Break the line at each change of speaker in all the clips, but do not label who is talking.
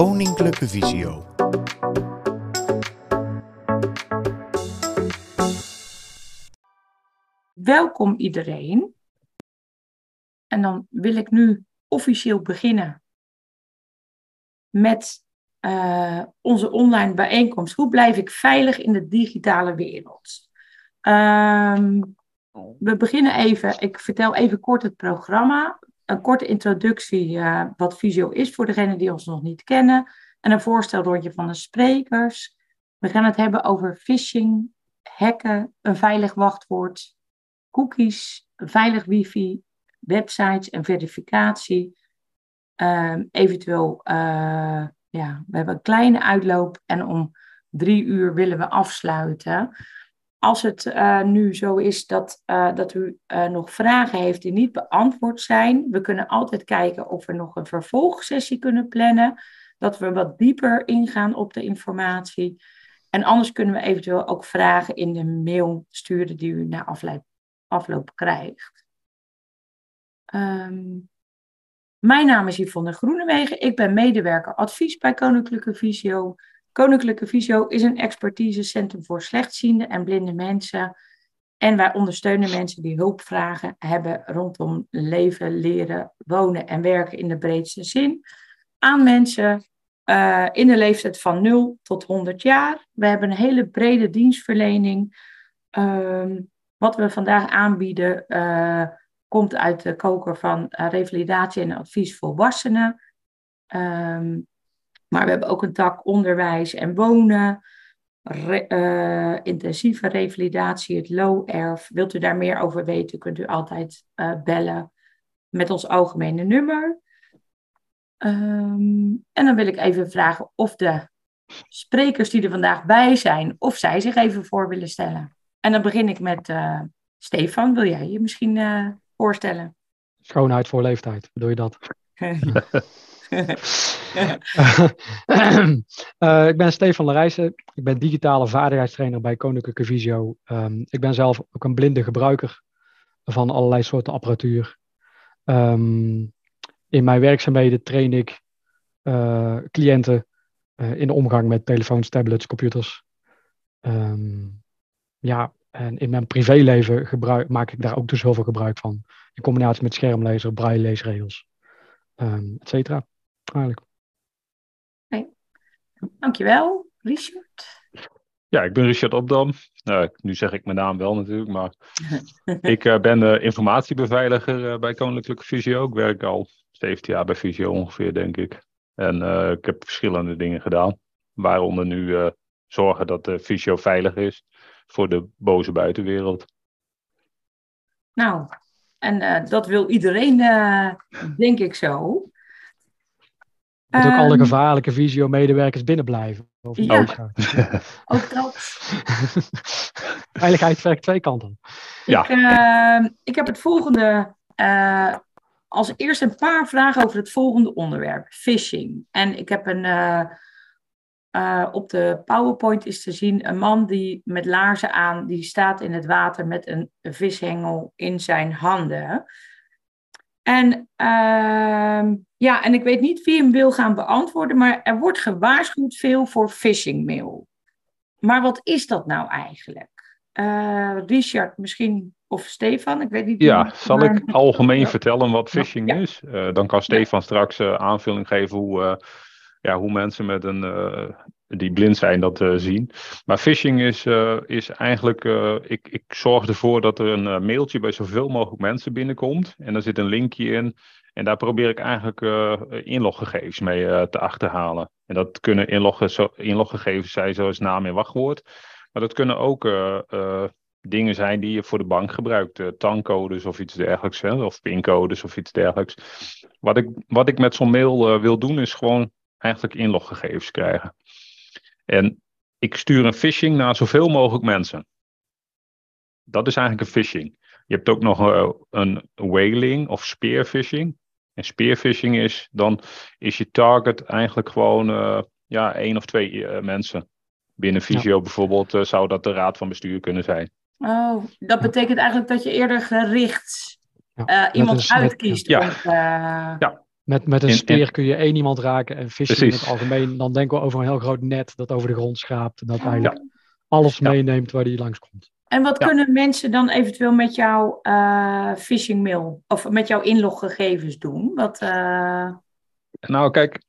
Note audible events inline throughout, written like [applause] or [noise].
Koninklijke Visio.
Welkom iedereen. En dan wil ik nu officieel beginnen met uh, onze online bijeenkomst. Hoe blijf ik veilig in de digitale wereld? Um, we beginnen even, ik vertel even kort het programma. Een korte introductie uh, wat Visio is voor degenen die ons nog niet kennen. En een voorstelrondje van de sprekers. We gaan het hebben over phishing, hacken, een veilig wachtwoord, cookies, veilig wifi, websites en verificatie. Uh, eventueel, uh, ja, we hebben een kleine uitloop en om drie uur willen we afsluiten. Als het uh, nu zo is dat, uh, dat u uh, nog vragen heeft die niet beantwoord zijn, we kunnen altijd kijken of we nog een vervolgsessie kunnen plannen, dat we wat dieper ingaan op de informatie. En anders kunnen we eventueel ook vragen in de mail sturen die u na afloop, afloop krijgt. Um, mijn naam is Yvonne Groenewegen. Ik ben medewerker advies bij Koninklijke Visio. Koninklijke Visio is een expertisecentrum voor slechtziende en blinde mensen. En wij ondersteunen mensen die hulpvragen hebben rondom leven, leren, wonen en werken in de breedste zin. Aan mensen uh, in de leeftijd van 0 tot 100 jaar. We hebben een hele brede dienstverlening. Uh, wat we vandaag aanbieden uh, komt uit de koker van uh, revalidatie en advies volwassenen. Um, maar we hebben ook een tak onderwijs en wonen, re, uh, intensieve revalidatie, het low-erf. Wilt u daar meer over weten, kunt u altijd uh, bellen met ons algemene nummer. Um, en dan wil ik even vragen of de sprekers die er vandaag bij zijn, of zij zich even voor willen stellen. En dan begin ik met uh, Stefan. Wil jij je misschien voorstellen?
Schoonheid voor leeftijd, bedoel je dat? [laughs] uh, [laughs] ik ben Stefan de. Ik ben digitale vaardigheidstrainer bij Koninklijke Visio. Um, ik ben zelf ook een blinde gebruiker van allerlei soorten apparatuur. Um, in mijn werkzaamheden train ik uh, cliënten uh, in de omgang met telefoons, tablets, computers. Um, ja, en in mijn privéleven gebruik, maak ik daar ook dus heel veel gebruik van. In combinatie met schermlezer, braille leesregels, et cetera. Eigenlijk.
Okay. Dankjewel, Richard.
Ja, ik ben Richard Opdam. Uh, nu zeg ik mijn naam wel natuurlijk, maar [laughs] ik uh, ben uh, informatiebeveiliger bij Koninklijke Visio. Ik werk al 17 jaar bij Visio ongeveer, denk ik. En ik heb verschillende dingen gedaan, waaronder nu zorgen dat de Visio veilig is voor de boze buitenwereld.
Nou, en dat wil iedereen, denk ik zo.
Dat ook um, alle gevaarlijke visio-medewerkers binnenblijven. Of
ja, ook [laughs] dat. [laughs]
Veiligheid werkt twee kanten.
Ja.
Ik, uh, ik heb het volgende. Uh, als eerst een paar vragen over het volgende onderwerp: phishing. En ik heb een. Uh, op de PowerPoint is te zien een man die met laarzen aan, die staat in het water met een vishengel in zijn handen. En, uh, ja, en ik weet niet wie hem wil gaan beantwoorden, maar er wordt gewaarschuwd veel voor phishing mail. Maar wat is dat nou eigenlijk? Uh, Richard, misschien, of Stefan, ik weet niet.
Ja, zal maar... ik algemeen vertellen wat phishing ja. is? Uh, dan kan Stefan ja. straks uh, aanvulling geven hoe, ja, hoe mensen met een, die blind zijn dat zien. Maar phishing is, is eigenlijk, ik, ik zorg ervoor dat er een mailtje bij zoveel mogelijk mensen binnenkomt. En er zit een linkje in. En daar probeer ik eigenlijk uh, inloggegevens mee uh, te achterhalen. En dat kunnen inlogge inloggegevens zijn zoals naam en wachtwoord. Maar dat kunnen ook uh, dingen zijn die je voor de bank gebruikt. tankcodes of iets dergelijks. Hè, of pincodes of iets dergelijks. Wat ik, wat ik met zo'n mail wil doen is gewoon eigenlijk inloggegevens krijgen. En ik stuur een phishing naar zoveel mogelijk mensen. Dat is eigenlijk een phishing. Je hebt ook nog een whaling of spearfishing. En spearfishing is, dan is je target eigenlijk gewoon uh, ja, één of twee uh, mensen. Binnen Visio ja. bijvoorbeeld uh, zou dat de raad van bestuur kunnen zijn.
Oh, dat betekent eigenlijk dat je eerder gericht ja. iemand
is,
uitkiest.
Ja. Ja.
Met, met een speer kun je één iemand raken en vissen in het algemeen. Dan denken we over een heel groot net dat over de grond schraapt. En dat eigenlijk alles meeneemt waar die langskomt.
En wat kunnen mensen dan eventueel met jouw uh, phishing mail of met jouw inloggegevens doen? Wat, uh...
Nou, kijk,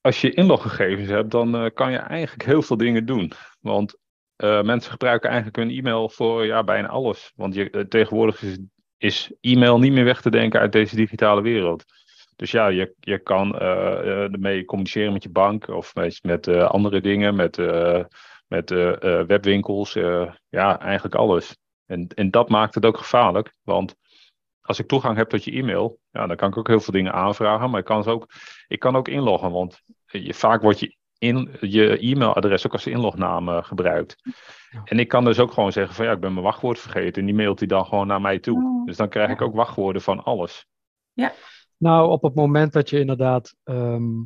als je inloggegevens hebt, dan uh, kan je eigenlijk heel veel dingen doen. Want mensen gebruiken eigenlijk hun e-mail voor ja, bijna alles. Want je, tegenwoordig is, is e-mail niet meer weg te denken uit deze digitale wereld. Dus ja, je, je kan ermee communiceren met je bank of met, met andere dingen, met met webwinkels, ja, eigenlijk alles. En, en dat maakt het ook gevaarlijk, want als ik toegang heb tot je e-mail, ja, dan kan ik ook heel veel dingen aanvragen, maar ik kan, ook, ik kan ook inloggen, want je, vaak wordt je, in, je e-mailadres ook als inlognaam gebruikt. En ik kan dus ook gewoon zeggen van ja, ik ben mijn wachtwoord vergeten en die mailt hij dan gewoon naar mij toe. Oh. Dus dan krijg ik ook wachtwoorden van alles.
Ja.
Nou, op het moment dat je inderdaad ehm,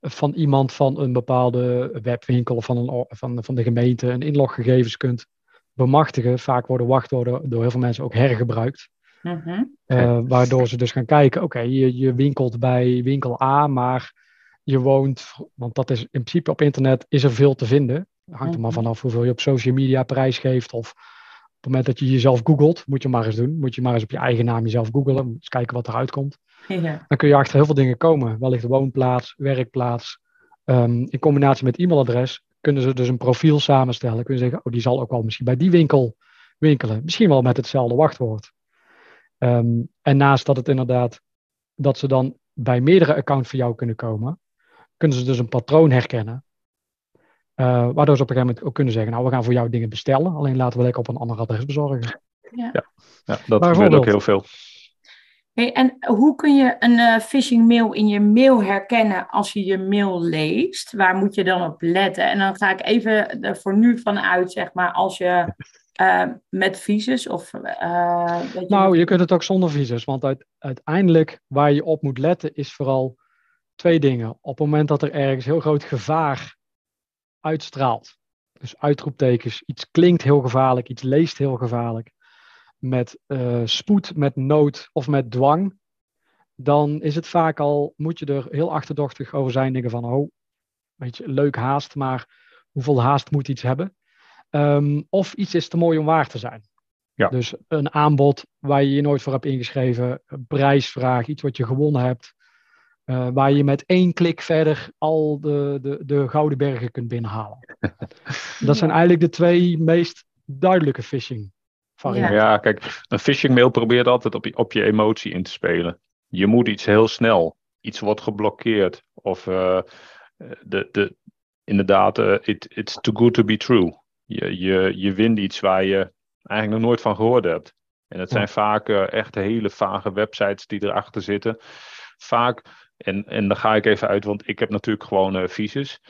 van iemand van een bepaalde webwinkel of van, een, van, van de gemeente een inloggegevens kunt bemachtigen. Vaak worden wachtwoorden door heel veel mensen ook hergebruikt. Mhm. Eh, waardoor ze dus gaan kijken, oké, je, je winkelt bij winkel A, maar je woont, want dat is in principe op internet, is er veel te vinden. Hangt er maar mhm. vanaf hoeveel je op social media prijs geeft. Of het moment dat je jezelf googelt, moet je maar eens doen. Moet je maar eens op je eigen naam jezelf googelen. Eens kijken wat eruit komt. Ja. Dan kun je achter heel veel dingen komen. Wellicht woonplaats, werkplaats. Um, in combinatie met e-mailadres kunnen ze dus een profiel samenstellen. Kunnen ze zeggen, oh, die zal ook wel misschien bij die winkel winkelen. Misschien wel met hetzelfde wachtwoord. Um, en naast dat het inderdaad, dat ze dan bij meerdere accounts van jou kunnen komen, kunnen ze dus een patroon herkennen. Uh, waardoor ze op een gegeven moment ook kunnen zeggen, nou, we gaan voor jou dingen bestellen, alleen laten we lekker op een ander adres bezorgen.
Ja, ja, ja dat gebeurt ook heel veel.
Hey, en hoe kun je een uh, phishing mail in je mail herkennen als je je mail leest? Waar moet je dan op letten? En dan ga ik even er voor nu vanuit, zeg maar, als je uh, met visus of... Uh,
je nou, je kunt het ook zonder visus, want uiteindelijk waar je op moet letten is vooral twee dingen. Op het moment dat er ergens heel groot gevaar uitstraalt, dus uitroeptekens, iets klinkt heel gevaarlijk, iets leest heel gevaarlijk, met uh, spoed, met nood of met dwang, dan is het vaak al, moet je er heel achterdochtig over zijn, denken van, oh, weet je, leuk haast, maar hoeveel haast moet iets hebben? Um, of iets is te mooi om waar te zijn. Ja. Dus een aanbod waar je je nooit voor hebt ingeschreven, een prijsvraag, iets wat je gewonnen hebt, uh, waar je met één klik verder al de, de, de gouden bergen kunt binnenhalen. [laughs] Dat zijn eigenlijk de twee meest duidelijke phishing
ja. kijk, een phishing mail probeert altijd op je, op je emotie in te spelen. Je moet iets heel snel, iets wordt geblokkeerd. Of uh, de, de, inderdaad, uh, it, it's too good to be true. Je, je, je wint iets waar je eigenlijk nog nooit van gehoord hebt. En het zijn vaak uh, echt hele vage websites die erachter zitten. Vaak, en, en dan ga ik even uit, want ik heb natuurlijk gewoon uh, visus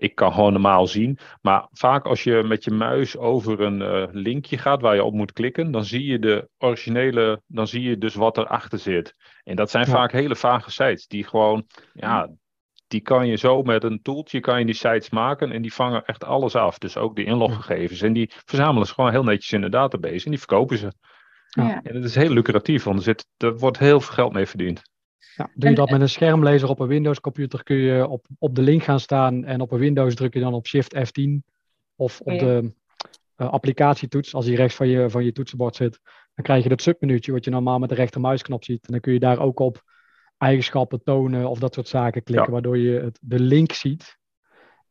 ik kan gewoon normaal zien. Maar vaak als je met je muis over een uh, linkje gaat waar je op moet klikken, dan zie je de originele, dan zie je dus wat erachter zit. En dat zijn vaak hele vage sites die gewoon, ja, die kan je zo met een tooltje kan je die sites maken en die vangen echt alles af. Dus ook de inloggegevens. En die verzamelen ze gewoon heel netjes in de database en die verkopen ze. Ja. En dat is heel lucratief, want er, zit, er wordt heel veel geld mee verdiend.
Ja, doe je dat met een schermlezer op een Windows computer kun je op, op de link gaan staan en op een Windows druk je dan op Shift F10 of op de uh, applicatietoets, als die rechts van je, van je toetsenbord zit, dan krijg je dat submenuutje wat je normaal met de rechtermuisknop ziet. En dan kun je daar ook op eigenschappen tonen of dat soort zaken klikken, waardoor je het, de link ziet.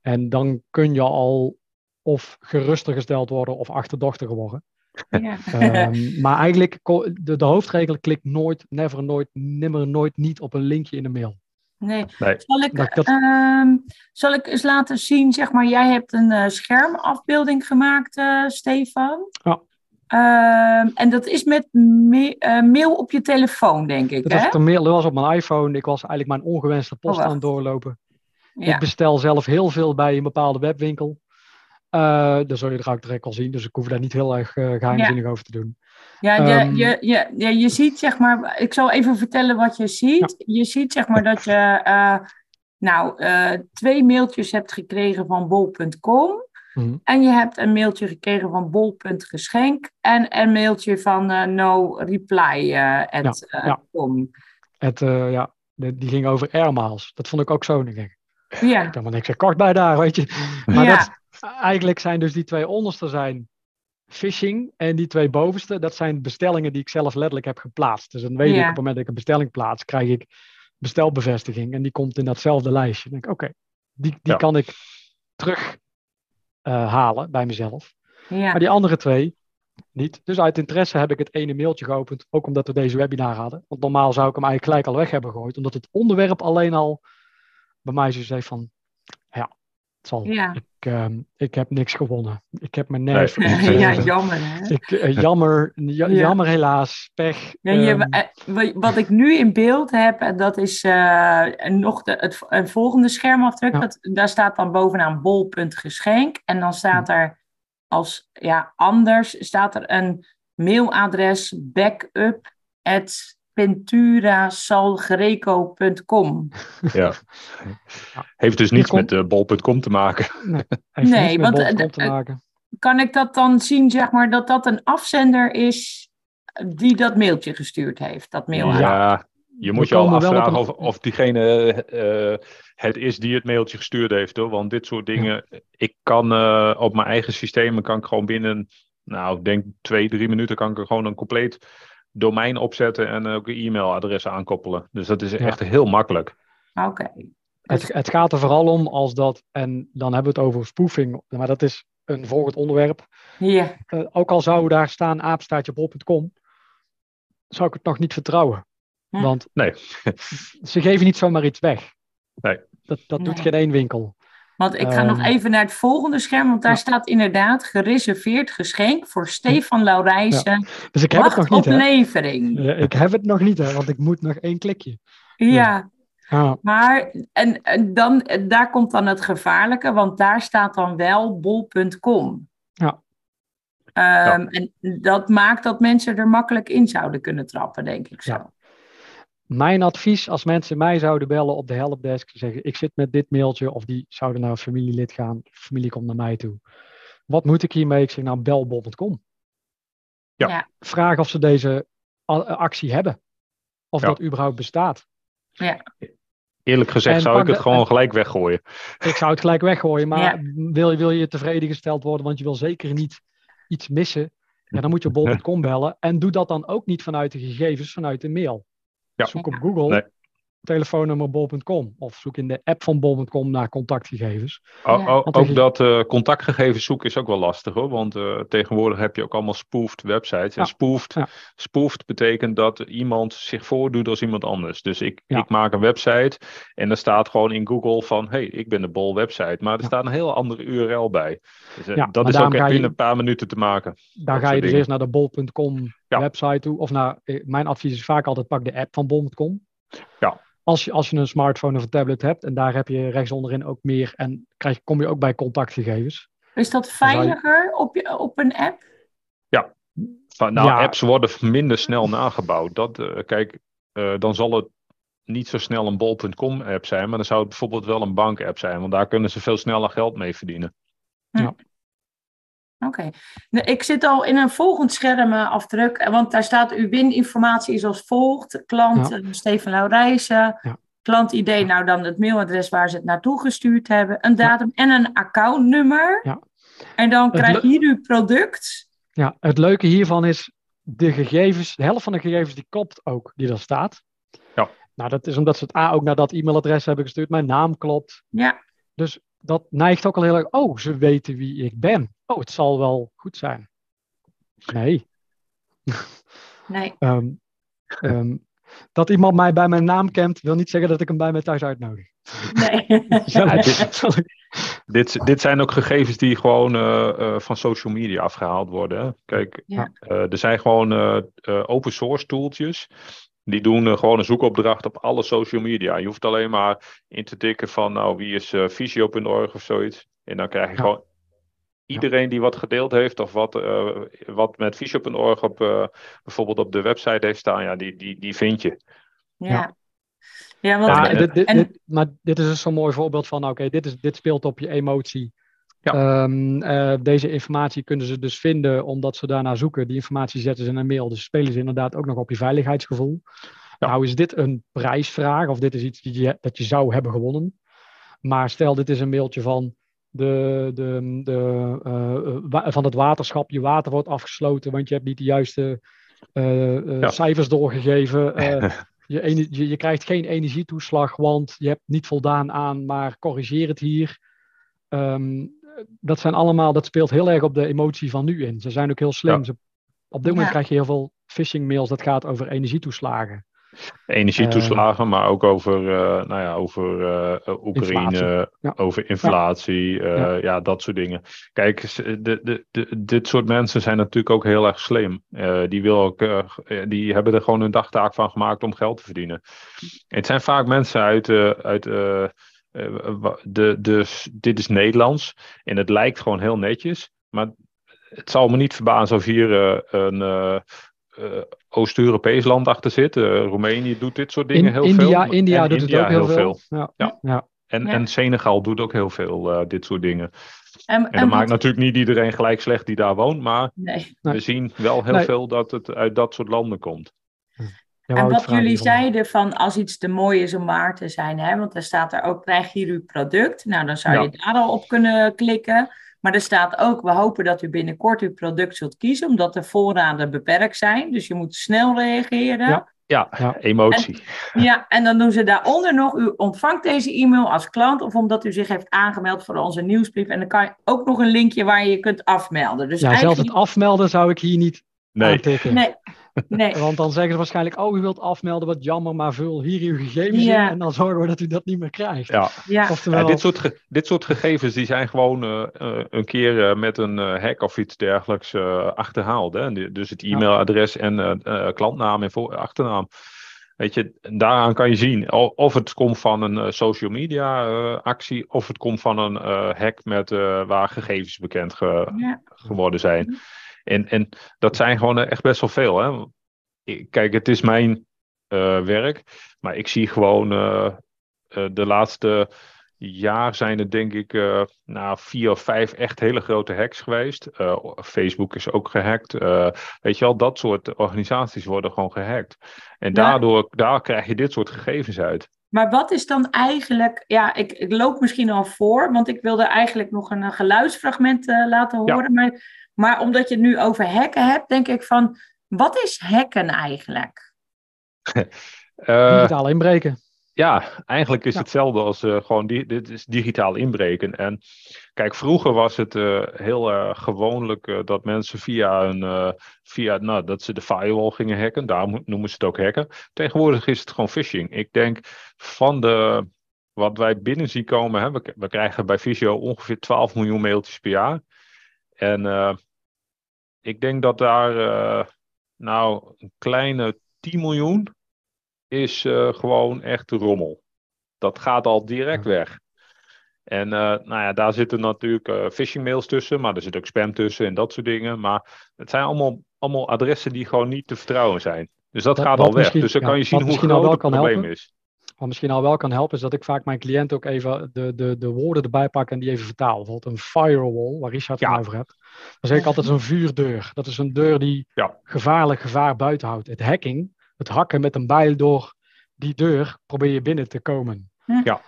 En dan kun je al of geruster gesteld worden of achterdochtiger worden. Ja. [laughs] Ehm, maar eigenlijk, de, de hoofdregel klikt nooit, never, nooit, nimmer, nooit niet op een linkje in de mail.
Nee. Zal, ik, ehm, zal ik eens laten zien, zeg maar, jij hebt een uh, schermafbeelding gemaakt, uh, Stefan. Ja. Ehm, en dat is met eh, mail op je telefoon, denk ik.
Dat, Was mail, dat was op mijn iPhone. Ik was eigenlijk mijn ongewenste post oh, aan het doorlopen. Ja. Ik bestel zelf heel veel bij een bepaalde webwinkel. Uh, dat zul je er ook direct al zien, dus ik hoef daar niet heel erg uh, geheimzinnig over te doen.
Ja, je, um, je, je, je, je ziet zeg maar, ik zal even vertellen wat je ziet. Je ziet zeg maar dat je uh, nou, twee mailtjes hebt gekregen van bol.com. Mm En je hebt een mailtje gekregen van bol.geschenk en een mailtje van no reply at, ja, ja.
Het, ja, die ging over airmiles. Dat vond ik ook zo. Denk,
Ja,
ik heb helemaal niks kort bij daar, weet je. Maar
Ja.
dat, eigenlijk zijn dus die twee onderste zijn phishing en die twee bovenste, dat zijn bestellingen die ik zelf letterlijk heb geplaatst. Dus dan weet ik op het moment dat ik een bestelling plaats, krijg ik bestelbevestiging en die komt in datzelfde lijstje. Dan denk ik, oké, die, die
Ja.
kan ik terug eh, halen bij mezelf.
ja.
Maar die andere twee niet. Dus uit interesse heb ik het ene mailtje geopend, ook omdat we deze webinar hadden. Want normaal zou ik hem eigenlijk gelijk al weg hebben gegooid, omdat het onderwerp alleen al bij mij zo zei van, zal.
Ja.
Ik, ehm, ik heb niks gewonnen. Ik heb mijn nerf
Nee. [laughs]
ja, jammer hè.
Ik, eh, jammer, ja-
Ja.
jammer helaas, pech.
Je,
Ehm,
eh, wa- wat ik nu in beeld heb, en dat is eh, nog de, het een volgende schermafdruk.
Ja.
Dat, daar staat dan bovenaan bol.geschenk. En dan staat
Hm.
er als ja, anders staat er een mailadres backup at penturasalgreco.com.
Ja. Heeft dus niets met eh, bol.com te maken. [laughs]
heeft
Nee,
niets met bol.com
eh,
te
eh,
maken.
Kan ik dat dan zien, zeg maar, dat dat een afzender is die dat mailtje gestuurd heeft? Dat mailadres.
Ja, je moet je al afvragen
een-
of, of diegene eh, het is die het mailtje gestuurd heeft. Hoor. Want dit soort dingen, ik kan eh, op mijn eigen systemen kan ik gewoon binnen, nou ik denk twee, drie minuten kan ik er gewoon een compleet domein opzetten en ook een e-mailadres aankoppelen. Dus dat is
Ja.
echt heel makkelijk.
Oké.
Het, het gaat er vooral om als dat, en dan hebben we het over spoofing, maar dat is een volgend onderwerp.
Ja,
Eh, ook al zou daar staan apenstaartje bol.com, zou ik het nog niet vertrouwen.
Hm.
Want
Nee.
ze geven niet zomaar iets weg.
Nee.
Dat, dat doet geen één winkel.
Want ik ga nog
Ehm,
even naar het volgende scherm, want daar
ja.
staat inderdaad gereserveerd geschenk voor Stefan Laurijsen.
Dus ik heb het
Wacht
nog niet,
op levering.
Ja, Ik heb het nog niet, hè? Want ik moet nog één klikje.
Ja,
Ah,
maar en, en dan, daar komt dan het gevaarlijke, want daar staat dan wel bol.com.
Ja.
Ehm, En dat maakt dat mensen er makkelijk in zouden kunnen trappen, denk ik zo.
Ja. Mijn advies als mensen mij zouden bellen op de helpdesk, zeggen ik zit met dit mailtje, of die zouden naar een familielid gaan, familie komt naar mij toe. Wat moet ik hiermee? Ik zeg nou bel bol.com.
Ja.
Ja.
Vraag of ze deze actie hebben. Of
Ja.
dat überhaupt bestaat.
Eerlijk gezegd
En
zou ik het
de-
gewoon gelijk weggooien.
Ik zou het gelijk weggooien, maar
Ja.
wil, je, wil je tevreden gesteld worden, want je wil zeker niet iets missen, ja, dan moet je bol.com bellen. En doe dat dan ook niet vanuit de gegevens, vanuit de mail.
Ja.
Zoek op Google,
Nee.
Telefoonnummer bol.com. Of zoek in de app van bol.com naar contactgegevens.
O- o- ook dat eh, contactgegevens zoeken is ook wel lastig hoor. Want eh, tegenwoordig heb je ook allemaal spoofed websites. En spoofed,
Ja.
spoofed betekent dat iemand zich voordoet als iemand anders. Dus ik,
Ja.
ik maak een website en er staat gewoon in Google van... hey, ik ben de Bol website. Maar er
Ja.
staat een heel andere URL bij. Dus, eh,
Ja,
dat is ook echt
je-
een paar minuten te maken.
Daar ga je dus
dingen.
eerst naar de bol.com
Ja.
website toe. Of naar, mijn advies is vaak altijd pak de app van bol.com.
Ja.
Als je, als je een smartphone of een tablet hebt en daar heb je rechtsonderin ook meer en krijg, kom je ook bij contactgegevens.
Is dat
je-
veiliger op, je, op een app?
Van, nou,
Ja.
apps worden minder snel nagebouwd. Dat, eh, kijk, eh, dan zal het niet zo snel een bol.com app zijn, maar dan zou het bijvoorbeeld wel een bank app zijn, want daar kunnen ze veel sneller geld mee verdienen.
Oké. Nou, Ik zit al in een volgend schermafdruk, eh, want daar staat uw wininformatie is als volgt. Klant
Ja.
eh, Steven Laurijsen.
Ja.
Klant-ID, nou dan het mailadres waar ze het naartoe gestuurd hebben. Een datum en een accountnummer.
Ja.
En dan krijg je hier uw product.
Ja, het leuke hiervan is de gegevens, de helft van de gegevens die klopt ook, die er staat.
Ja.
Nou, dat is omdat ze het A ook naar dat e-mailadres hebben gestuurd. Mijn naam klopt.
Ja,
Dus dat neigt ook al heel erg. Oh, ze weten wie ik ben. Oh, het zal wel goed zijn. Nee. [laughs]
nee.
Ehm, ehm, dat iemand mij bij mijn naam kent, wil niet zeggen dat ik hem bij mij thuis uitnodig.
nee. [laughs]
Dit- [laughs] Dit, dit zijn ook gegevens die gewoon eh, eh, van social media afgehaald worden. Kijk,
Ja.
eh, er zijn gewoon open source tooltjes. Die doen gewoon een zoekopdracht op alle social media. Je hoeft alleen maar in te tikken van, nou, wie is visio.org of zoiets. En dan krijg je
Ja.
gewoon iedereen die wat gedeeld heeft of wat, eh, wat met visio.org op, eh, bijvoorbeeld op de website heeft staan, ja, die, die, die vind je.
Ja. Ja, want
Ja,
en-
dit, dit,
en-
dit- maar dit is dus zo'n mooi voorbeeld van, oké, dit dit, dit speelt op je emotie.
Ja.
Ehm, eh, deze informatie kunnen ze dus vinden omdat ze daarna zoeken. Die informatie zetten ze in een mail. Dus spelen ze inderdaad ook nog op je veiligheidsgevoel. Nou is dit een prijsvraag of dit is iets die je, dat je zou hebben gewonnen. Maar stel, dit is een mailtje van, de, de, de, uh, van het waterschap. Je water wordt afgesloten, want je hebt niet de juiste uh, ja. cijfers doorgegeven. [laughs] je, je, je, krijgt geen energietoeslag, want je hebt niet voldaan aan, maar corrigeer het hier. Um, dat zijn allemaal, dat speelt heel erg op de emotie van nu in. Ze zijn ook heel slim. Ze, op dit moment ja. krijg je heel veel phishing mails dat gaat over energietoeslagen.
Energietoeslagen, uh, maar ook over, uh, nou ja, over uh, Oekraïne, inflatie. Ja. over inflatie, ja. ja. dat soort dingen. Kijk, de, de, de, dit soort mensen zijn natuurlijk ook heel erg slim. die, wil ook, die hebben er gewoon een dagtaak van gemaakt om geld te verdienen. Het zijn vaak mensen uit, uit de, de, dit is Nederlands en het lijkt gewoon heel netjes, maar het zal me niet verbazen of hier een uh, Oost-Europees land achter zit. Uh, Roemenië doet dit soort dingen heel
India,
veel.
India doet India het ook heel, veel. veel.
Ja. Ja. ja. En, en Senegal doet ook heel veel uh, dit soort dingen. En, en, en dat maakt natuurlijk niet iedereen gelijk slecht die daar woont, maar nee. we zien wel heel nee. veel dat het uit dat soort landen komt.
Ja, en wat jullie zeiden van als iets te mooi is om waar te zijn, hè? want er staat er ook, krijg hier uw product. Nou, dan zou je daar al op kunnen klikken. Maar er staat ook, we hopen dat u binnenkort uw product zult kiezen, omdat de voorraden beperkt zijn. Dus je moet snel reageren.
Ja, ja, ja emotie.
En, [laughs] ja, en dan doen ze daaronder nog, u ontvangt deze e-mail als klant of omdat u zich heeft aangemeld voor onze nieuwsbrief. En dan kan je ook nog een linkje waar je je kunt afmelden. Dus
ja, eigenlijk... zelfs het afmelden zou ik hier niet
nee.
aantikken.
Nee, Nee. [laughs]
Want dan zeggen ze waarschijnlijk, oh, u wilt afmelden, wat jammer, maar vul hier uw gegevens ja. in en dan zorgen we dat u dat niet meer krijgt.
Ja, ja. Oftewel... ja dit, soort dit soort gegevens die zijn gewoon uh, uh, een keer uh, met een hack of iets dergelijks achterhaald. Hè? Dus het e-mailadres en klantnaam en voor, achternaam. Weet je, daaraan kan je zien of het komt van een social media actie of het komt van een hack met, waar gegevens bekend ge ja. geworden zijn. En, en dat zijn gewoon echt best wel veel. Hè? Kijk, het is mijn uh, werk, maar ik zie gewoon uh, uh, de laatste jaar zijn er denk ik nou, vier of vijf echt hele grote hacks geweest. Facebook is ook gehackt. weet je wel, dat soort organisaties worden gewoon gehackt. En daardoor daar krijg je dit soort gegevens uit.
Maar wat is dan eigenlijk, ja, ik, ik loop misschien al voor, want ik wilde eigenlijk nog een, geluidsfragment laten horen. Ja. Maar maar omdat je het nu over hacken hebt, denk ik van, wat is hacken eigenlijk?
uh, [laughs] digitaal inbreken.
Ja, eigenlijk is ja. hetzelfde als uh, gewoon, dit is digitaal inbreken. En kijk, vroeger was het uh, heel gewoonlijk dat mensen via een, via, nou, dat ze de firewall gingen hacken. Daar noemen ze het ook hacken. Tegenwoordig is het gewoon phishing. Ik denk van de, wat wij binnen zien komen, hè, we, we krijgen bij Visio ongeveer 12 miljoen mailtjes per jaar. En ik denk dat daar uh, nou een kleine 10 miljoen is uh, gewoon echt rommel. Dat gaat al direct weg. En uh, nou ja, daar zitten natuurlijk phishing mails tussen, maar er zit ook spam tussen en dat soort dingen. Maar het zijn allemaal, allemaal adressen die gewoon niet te vertrouwen zijn. Dus dat, dat gaat al weg. Dus dan ja, kan je zien hoe groot het probleem
helpen.
is.
Wat misschien al wel kan helpen, is dat ik vaak mijn cliënt ook even de, de, de woorden erbij pak en die even vertaal. Bijvoorbeeld een firewall, waar Richard het over hebt. Dan zeg ik altijd een vuurdeur. Dat is een deur die
ja.
gevaarlijk gevaar buiten houdt. Het hacking, het hakken met een bijl door die deur, probeer je binnen te komen.
Ja.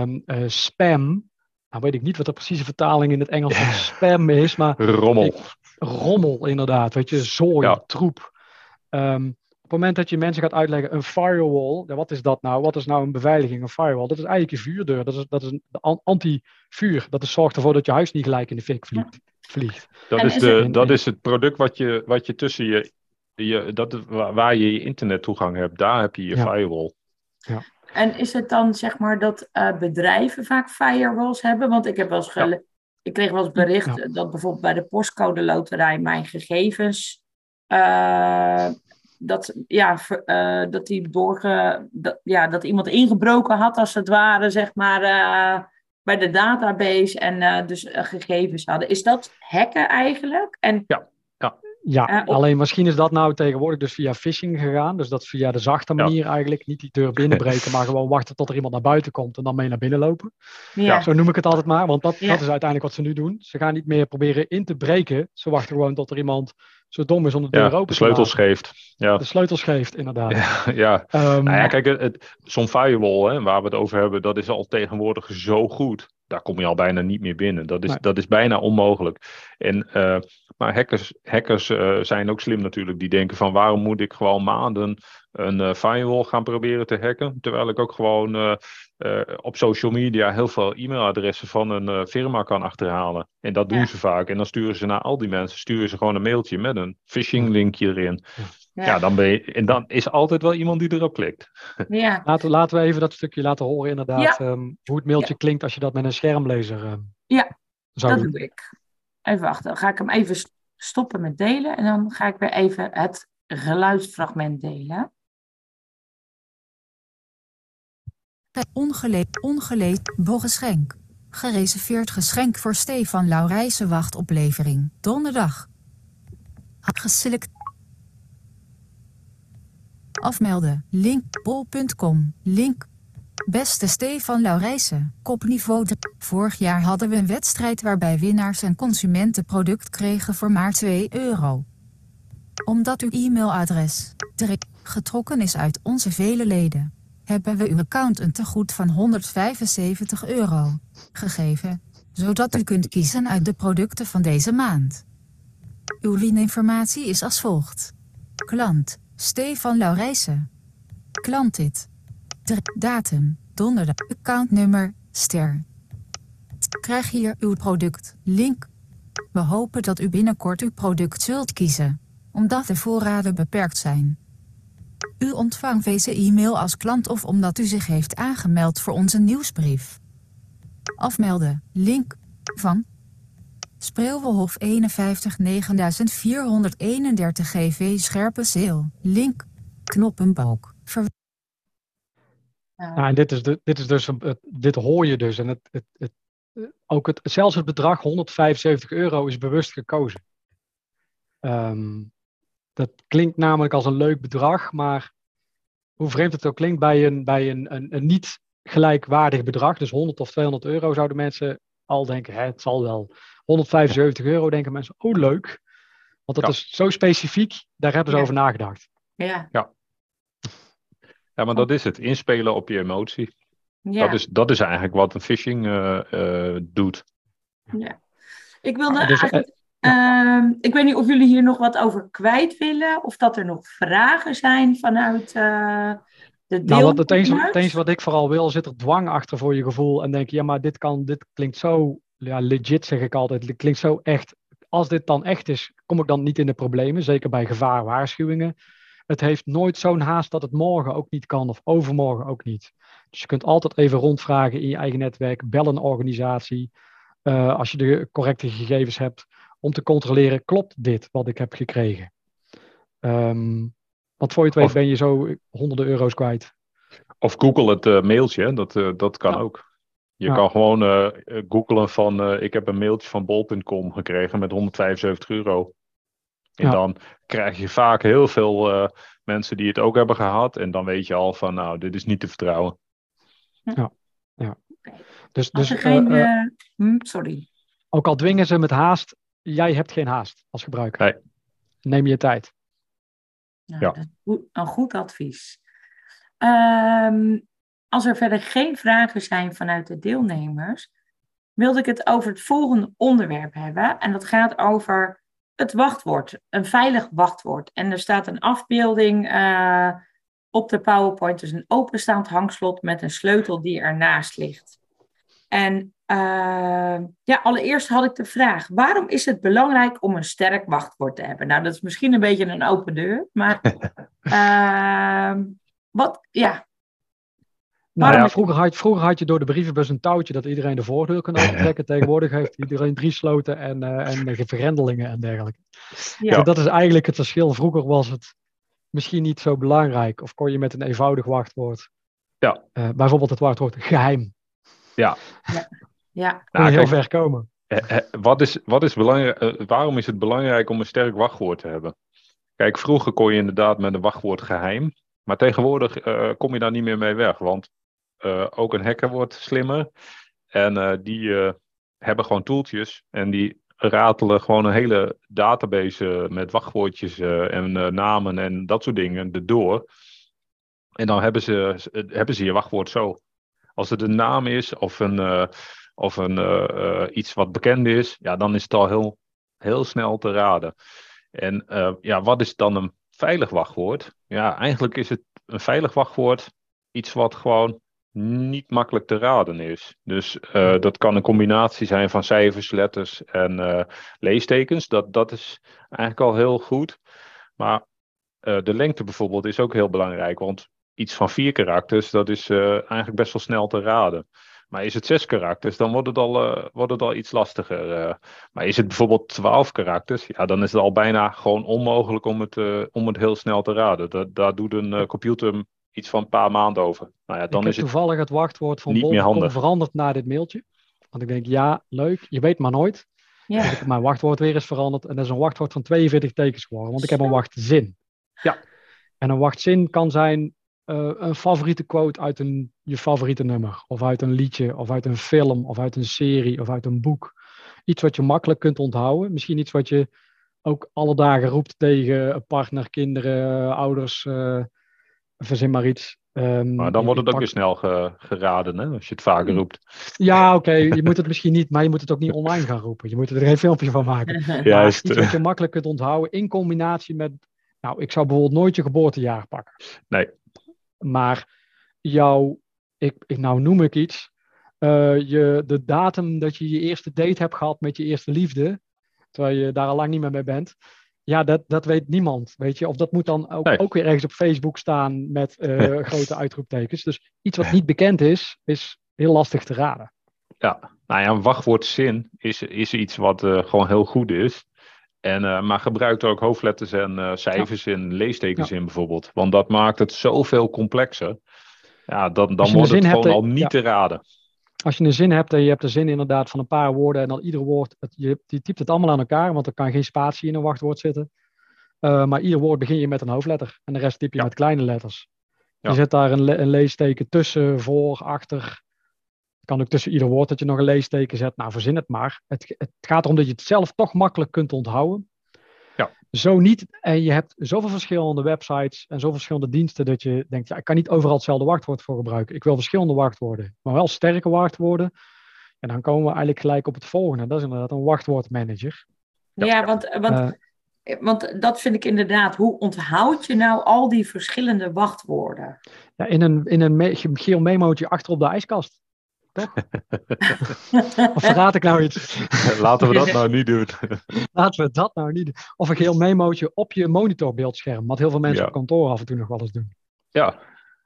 Um, uh, spam, nou weet ik niet wat de precieze vertaling in het Engels van spam is, maar...
Rommel.
Ik, rommel, inderdaad. Weet je, zooi, ja. troep. Um, op het moment dat je mensen gaat uitleggen, een firewall, ja, wat is dat nou? Wat is nou een beveiliging, een firewall? Dat is eigenlijk je vuurdeur. Dat is, dat is een anti-vuur. Dat is, zorgt ervoor dat je huis niet gelijk in de fik vliegt. vliegt.
Dat, is, de, dat is het product wat je, wat je tussen je, je dat, waar je je internettoegang hebt, daar heb je je ja. firewall.
Ja.
En is het dan zeg maar dat uh, bedrijven vaak firewalls hebben? Want ik heb wel eens ja. ik kreeg wel eens bericht dat bijvoorbeeld bij de postcode loterij mijn gegevens uh, dat, ja, uh, dat, die doorge, dat, ja, dat iemand ingebroken had, als het ware, zeg maar, uh, bij de database en uh, dus gegevens hadden. Is dat hacken eigenlijk? En,
ja, ja.
Ja, op... alleen misschien is dat nou tegenwoordig dus via phishing gegaan. Dus dat via de zachte manier ja. eigenlijk. Niet die deur binnenbreken, [laughs] maar gewoon wachten tot er iemand naar buiten komt en dan mee naar binnen lopen.
Ja.
Zo noem ik het altijd maar, want dat, dat is uiteindelijk wat ze nu doen. Ze gaan niet meer proberen in te breken. Ze wachten gewoon tot er iemand zo dom is om de deur
Ja,
open
de
te
sleutels geeft. Ja,
De sleutels geeft, inderdaad.
ja, [laughs] ja.
Ehm,
Nou ja, kijk, het, het- zo'n firewall hè, waar we het over hebben, dat is al tegenwoordig zo goed. Daar kom je al bijna niet meer binnen. Dat is,
Nee.
dat is bijna onmogelijk. En, eh, maar hackers, hackers eh, zijn ook slim natuurlijk. Die denken van waarom moet ik gewoon maanden een eh, firewall gaan proberen te hacken. Terwijl ik ook gewoon eh, eh, op social media heel veel e-mailadressen van een eh, firma kan achterhalen. En dat doen
Ja.
ze vaak. En dan sturen ze naar al die mensen sturen ze gewoon een mailtje met een phishing linkje erin. Ja, dan ben je, en dan is altijd wel iemand die erop klikt. [laughs]
ja.
Laten, laten we even dat stukje laten horen, inderdaad.
Ja.
ehm, hoe het mailtje klinkt als je dat met een schermlezer ehm,
Ja,
zou
dat
doen.
doe ik. Even wachten, dan ga ik hem even st- stoppen met delen en dan ga ik weer even het geluidsfragment delen.
Ongeleed, ongeleed, borgeschenk. Gereserveerd geschenk voor Stefan Laurijsen wachtoplevering. Donderdag. Geselect. Afmelden. Link. bol.com. Link. Beste Stefan Laurijsen. Kopniveau. dr- Vorig jaar hadden we een wedstrijd waarbij winnaars een consumentenproduct kregen voor maar 2 euro. Omdat uw e-mailadres direct getrokken is uit onze vele leden hebben we uw account een tegoed van 175 euro gegeven, zodat u kunt kiezen uit de producten van deze maand. Uw leaninformatie is als volgt. Klant, Stefan Laurijsen. Klant dit. Datum, donderdag, accountnummer, ster. Krijg hier uw product, link. We hopen dat u binnenkort uw product zult kiezen, omdat de voorraden beperkt zijn. U ontvangt deze e-mail als klant of omdat u zich heeft aangemeld voor onze nieuwsbrief. Afmelden. Link van Spreeuwenhof 51 9431 GV Scherpenzeel. Link. Knoppenbalk. Ver
Nou,
Nou, en dit is, de, dit is dus, een- het, dit hoor je dus. En het, het, het, ook het, zelfs het bedrag 175 euro is bewust gekozen. Ehm, dat klinkt namelijk als een leuk bedrag, maar hoe vreemd het ook klinkt, bij een, bij een, een, een niet gelijkwaardig bedrag, dus 100 of 200 euro, zouden mensen al denken, hè, het zal wel. 175 euro denken mensen, oh leuk. Want dat
Ja.
is zo specifiek, daar hebben ze
Ja.
over nagedacht.
ja,
Ja, maar dat is het. Inspelen op je emotie.
ja.
Dat, is, dat is eigenlijk wat een phishing eh, eh, doet.
Ja. Ik wilde
Dus, eh,
eigenlijk. ehm, ik weet niet of jullie hier nog wat over kwijt willen. Of dat er nog vragen zijn vanuit eh, de
Nou, wat het, eens,
deelnemers.
het eens wat ik vooral wil, zit er dwang achter voor je gevoel. En denk je, ja, maar dit, kan, dit klinkt zo ja, legit, zeg ik altijd. Het klinkt zo echt. Als dit dan echt is, kom ik dan niet in de problemen. Zeker bij gevaarwaarschuwingen. Het heeft nooit zo'n haast dat het morgen ook niet kan of overmorgen ook niet. Dus je kunt altijd even rondvragen in je eigen netwerk. Bel een organisatie. eh, als je de correcte gegevens hebt. Om te controleren, klopt dit wat ik heb gekregen? Ehm, want voor je het weet
Of-
ben je zo honderden euro's kwijt.
Of Google het eh, mailtje, dat, eh, dat kan
Ja.
ook. Je
Ja.
kan gewoon googlen van ik heb een mailtje van bol.com gekregen met 175 euro. En
Ja.
dan krijg je vaak heel veel eh, mensen die het ook hebben gehad. En dan weet je al van nou, dit is niet te vertrouwen.
Dus,
Als
dus
er geen.
eh, eh,
hm, sorry.
ook al dwingen ze met haast, jij hebt geen haast als gebruiker.
Nee.
Neem je tijd.
Nou,
Ja.
dat is goed- een goed advies. Ehm, als er verder geen vragen zijn vanuit de deelnemers, wilde ik het over het volgende onderwerp hebben. En dat gaat over het wachtwoord, een veilig wachtwoord. En er staat een afbeelding eh, op de PowerPoint, dus een openstaand hangslot met een sleutel die ernaast ligt. En eh, ja, allereerst had ik de vraag: waarom is het belangrijk om een sterk wachtwoord te hebben? Nou, dat is misschien een beetje een open deur, maar [laughs] ehm, wat, ja,
Nou ja, vroeger, had, vroeger had je door de brievenbus een touwtje dat iedereen de voordeur kon [laughs] opentrekken. Tegenwoordig heeft iedereen drie sloten en, eh en vergrendelingen en dergelijke.
Ja.
Dus dat is eigenlijk het verschil. Vroeger was het misschien niet zo belangrijk. Of kon je met een eenvoudig wachtwoord,
Ja.
eh, bijvoorbeeld het wachtwoord geheim,
ja,
kon
Nou,
je heel
kijk,
ver komen.
Eh, eh, wat is, wat is belangrijk, eh, waarom is het belangrijk om een sterk wachtwoord te hebben? Kijk, vroeger kon je inderdaad met een wachtwoord geheim. Maar tegenwoordig eh, kom je daar niet meer mee weg. Want ook een hacker wordt slimmer. En eh, die eh, hebben gewoon toeltjes. En die ratelen gewoon een hele database met wachtwoordjes en namen en dat soort dingen erdoor. En dan hebben ze, hebben ze je wachtwoord zo. Als het een naam is of, een, of een, iets wat bekend is, ja, dan is het al heel, heel snel te raden. En ja, wat is dan een veilig wachtwoord? Ja, eigenlijk is het een veilig wachtwoord iets wat gewoon niet makkelijk te raden is. Dus uh, dat kan een combinatie zijn van cijfers, letters en uh, leestekens. Dat, dat is eigenlijk al heel goed. Maar uh, de lengte bijvoorbeeld is ook heel belangrijk. Want iets van vier karakters, dat is eigenlijk best wel snel te raden. Maar is het zes karakters, dan wordt het al, wordt het al iets lastiger. maar is het bijvoorbeeld twaalf karakters, ja, dan is het al bijna gewoon onmogelijk om het, om het heel snel te raden. Dat, daar doet een computer iets van een paar maanden over. Nou ja, dan
ik
is
heb toevallig het wachtwoord van Bob veranderd na dit mailtje. Want ik denk, ja, leuk, je weet maar nooit. Ja. Dus ik heb mijn wachtwoord weer eens veranderd. En dat is een wachtwoord van 42 tekens geworden. Want ik heb een wachtzin. Ja. En een wachtzin kan zijn uh, een favoriete quote uit een, je favoriete nummer. Of uit een liedje, of uit een film, of uit een serie, of uit een boek. Iets wat je makkelijk kunt onthouden. Misschien iets wat je ook alle dagen roept tegen een partner, kinderen, ouders, uh, verzin maar iets.
Um, maar dan wordt het ook weer snel geraden, hè, als je het vaker mm. roept.
Ja, oké, je moet het misschien niet, maar je moet het ook niet online gaan roepen. Je moet er geen filmpje van maken. [laughs] Juist. Iets wat je makkelijk kunt onthouden in combinatie met, nou, ik zou bijvoorbeeld nooit je geboortejaar pakken.
Nee.
Maar jouw, ik, ik, nou noem ik iets, uh, je, de datum dat je je eerste date hebt gehad met je eerste liefde, terwijl je daar al lang niet meer mee bent, ja, dat, dat weet niemand, weet je. Of dat moet dan ook, ook weer ergens op Facebook staan met uh, [laughs] grote uitroeptekens. Dus iets wat niet bekend is, is heel lastig te raden.
Ja, nou ja, een wachtwoordzin is, is iets wat uh, gewoon heel goed is. En, uh, maar gebruikt ook hoofdletters en cijfers ja. in, leestekens in bijvoorbeeld. Want dat maakt het zoveel complexer. Ja, dan, dan wordt het gewoon al niet te raden
als je een zin hebt en je hebt een zin inderdaad van een paar woorden en dan ieder woord, het, je, je typt het allemaal aan elkaar, want er kan geen spatie in een wachtwoord zitten. Uh, maar ieder woord begin je met een hoofdletter en de rest typ je met kleine letters. Ja. Je zet daar een, le een, leesteken tussen, voor, achter. Het kan ook tussen ieder woord dat je nog een leesteken zet. Nou, verzin het maar. Het, het gaat erom dat je het zelf toch makkelijk kunt onthouden. Ja. Zo niet. En je hebt zoveel verschillende websites en zoveel verschillende diensten dat je denkt, ja, ik kan niet overal hetzelfde wachtwoord voor gebruiken. Ik wil verschillende wachtwoorden, maar wel sterke wachtwoorden. En dan komen we eigenlijk gelijk op het volgende. Dat is inderdaad een wachtwoordmanager.
Ja, want, want, uh, want dat vind ik inderdaad. Hoe onthoud je nou al die verschillende wachtwoorden?
Ja, in een, in een geel memootje achter op de ijskast. Toch? of verraad ik nou iets? [laughs]
Laten we dat nou niet doen. [laughs]
Laten we dat nou niet doen. Of een geel memootje op je monitorbeeldscherm. Wat heel veel mensen op kantoor af en toe nog wel eens doen.
Ja,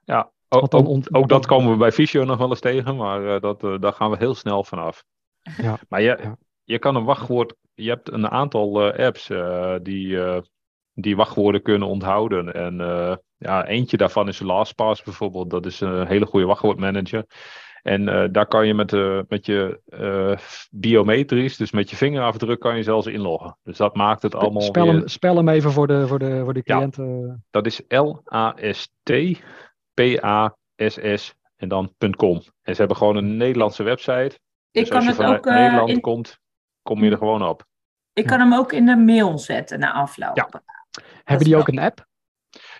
ja. Ook, ook, ook dat komen we bij Visio nog wel eens tegen, maar uh, dat, uh, daar gaan we heel snel vanaf. Ja. Maar je, ja. je kan een wachtwoord, je hebt een aantal uh, apps die, die wachtwoorden kunnen onthouden. En ja, eentje daarvan is LastPass bijvoorbeeld, dat is een hele goede wachtwoordmanager. En uh, daar kan je met, uh, met je uh, biometrisch, dus met je vingerafdruk, kan je zelfs inloggen. Dus dat maakt het allemaal.
Spel, weer... hem, spel hem even voor de, voor de, voor de cliënten.
Ja, dat is L-A-S-T-P-A-S-S en dan .com. En ze hebben gewoon een Nederlandse website. Ik dus kan als je vanuit Nederland in... komt, kom je er gewoon op.
Ik kan hem ook in de mail zetten na afloop. Ja.
Hebben die ook een app?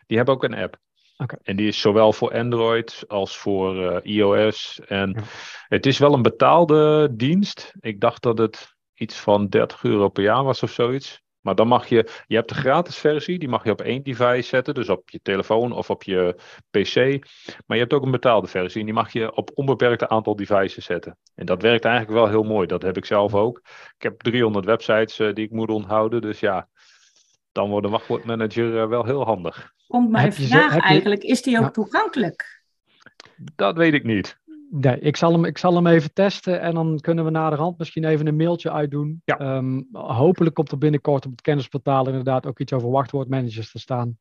Die hebben ook een app. Okay. En die is zowel voor Android als voor uh, iOS. En het is wel een betaalde dienst. Ik dacht dat het iets van 30 euro per jaar was of zoiets. Maar dan mag je, je hebt de gratis versie, die mag je op één device zetten, dus op je telefoon of op je PC. Maar je hebt ook een betaalde versie en die mag je op onbeperkte aantal devices zetten. En dat werkt eigenlijk wel heel mooi, dat heb ik zelf ook. Ik heb 300 websites uh, die ik moet onthouden, dus ja, dan wordt een wachtwoordmanager uh, wel heel handig
komt mijn vraag eigenlijk, is die ook toegankelijk?
Dat weet ik niet.
Nee, ik zal, hem, ik zal hem even testen en dan kunnen we naderhand misschien even een mailtje uitdoen. Ja. Um, hopelijk komt er binnenkort op het kennisportaal inderdaad ook iets over wachtwoordmanagers te staan.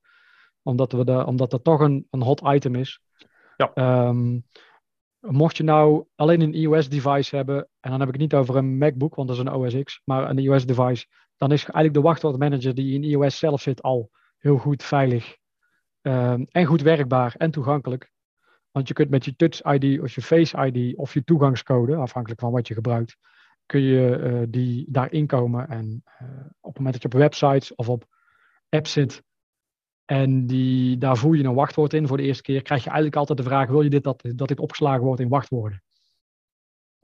Omdat, we de, omdat dat toch een, een hot item is. Ja. Um, mocht je nou alleen een iOS-device hebben, en dan heb ik het niet over een MacBook, want dat is een OS X, maar een iOS-device, dan is eigenlijk de wachtwoordmanager die in iOS zelf zit al heel goed veilig Ehm, en goed werkbaar en toegankelijk. Want je kunt met je Touch ID of je Face ID of je toegangscode, afhankelijk van wat je gebruikt, kun je die daarin komen. En op het moment dat je op websites of op apps zit en die, daar voer je een wachtwoord in voor de eerste keer, krijg je eigenlijk altijd de vraag: wil je dit, dat, dat dit opgeslagen wordt in wachtwoorden?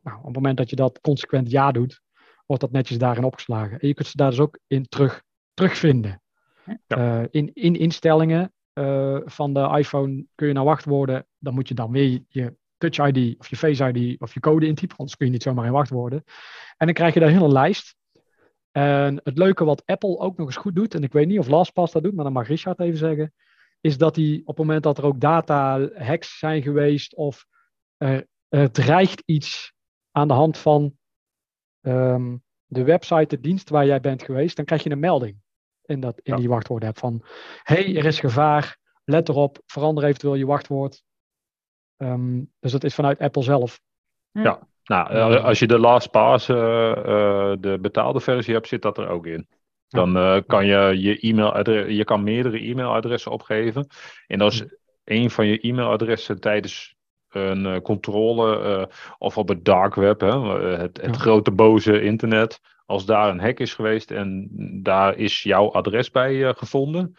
Nou, op het moment dat je dat consequent ja doet, wordt dat netjes daarin opgeslagen. En je kunt ze daar dus ook in terug, terugvinden. Ja. Uh, in, in instellingen uh, van de iPhone kun je naar wachtwoorden, dan moet je dan weer je Touch ID of je Face ID of je code intypen, anders kun je niet zomaar in wachtwoorden. En dan krijg je daar een hele lijst. En het leuke wat Apple ook nog eens goed doet, en ik weet niet of LastPass dat doet, maar dan mag Richard even zeggen, is dat hij op het moment dat er ook data hacks zijn geweest of er, er dreigt iets aan de hand van um, de website, de dienst waar jij bent geweest, dan krijg je een melding in, dat, in die wachtwoorden hebt van hey, er is gevaar, let erop, verander eventueel je wachtwoord. Um, dus dat is vanuit Apple zelf.
Ja, nou, eh, als je de LastPass, uh, uh, de betaalde versie hebt, zit dat er ook in. Dan uh, kan je je e-mailadres, je kan meerdere e-mailadressen opgeven. En als een van je e-mailadressen tijdens een uh, controle uh, of op het dark web, hè, het, het ja. grote boze internet, als daar een hack is geweest en daar is jouw adres bij uh, gevonden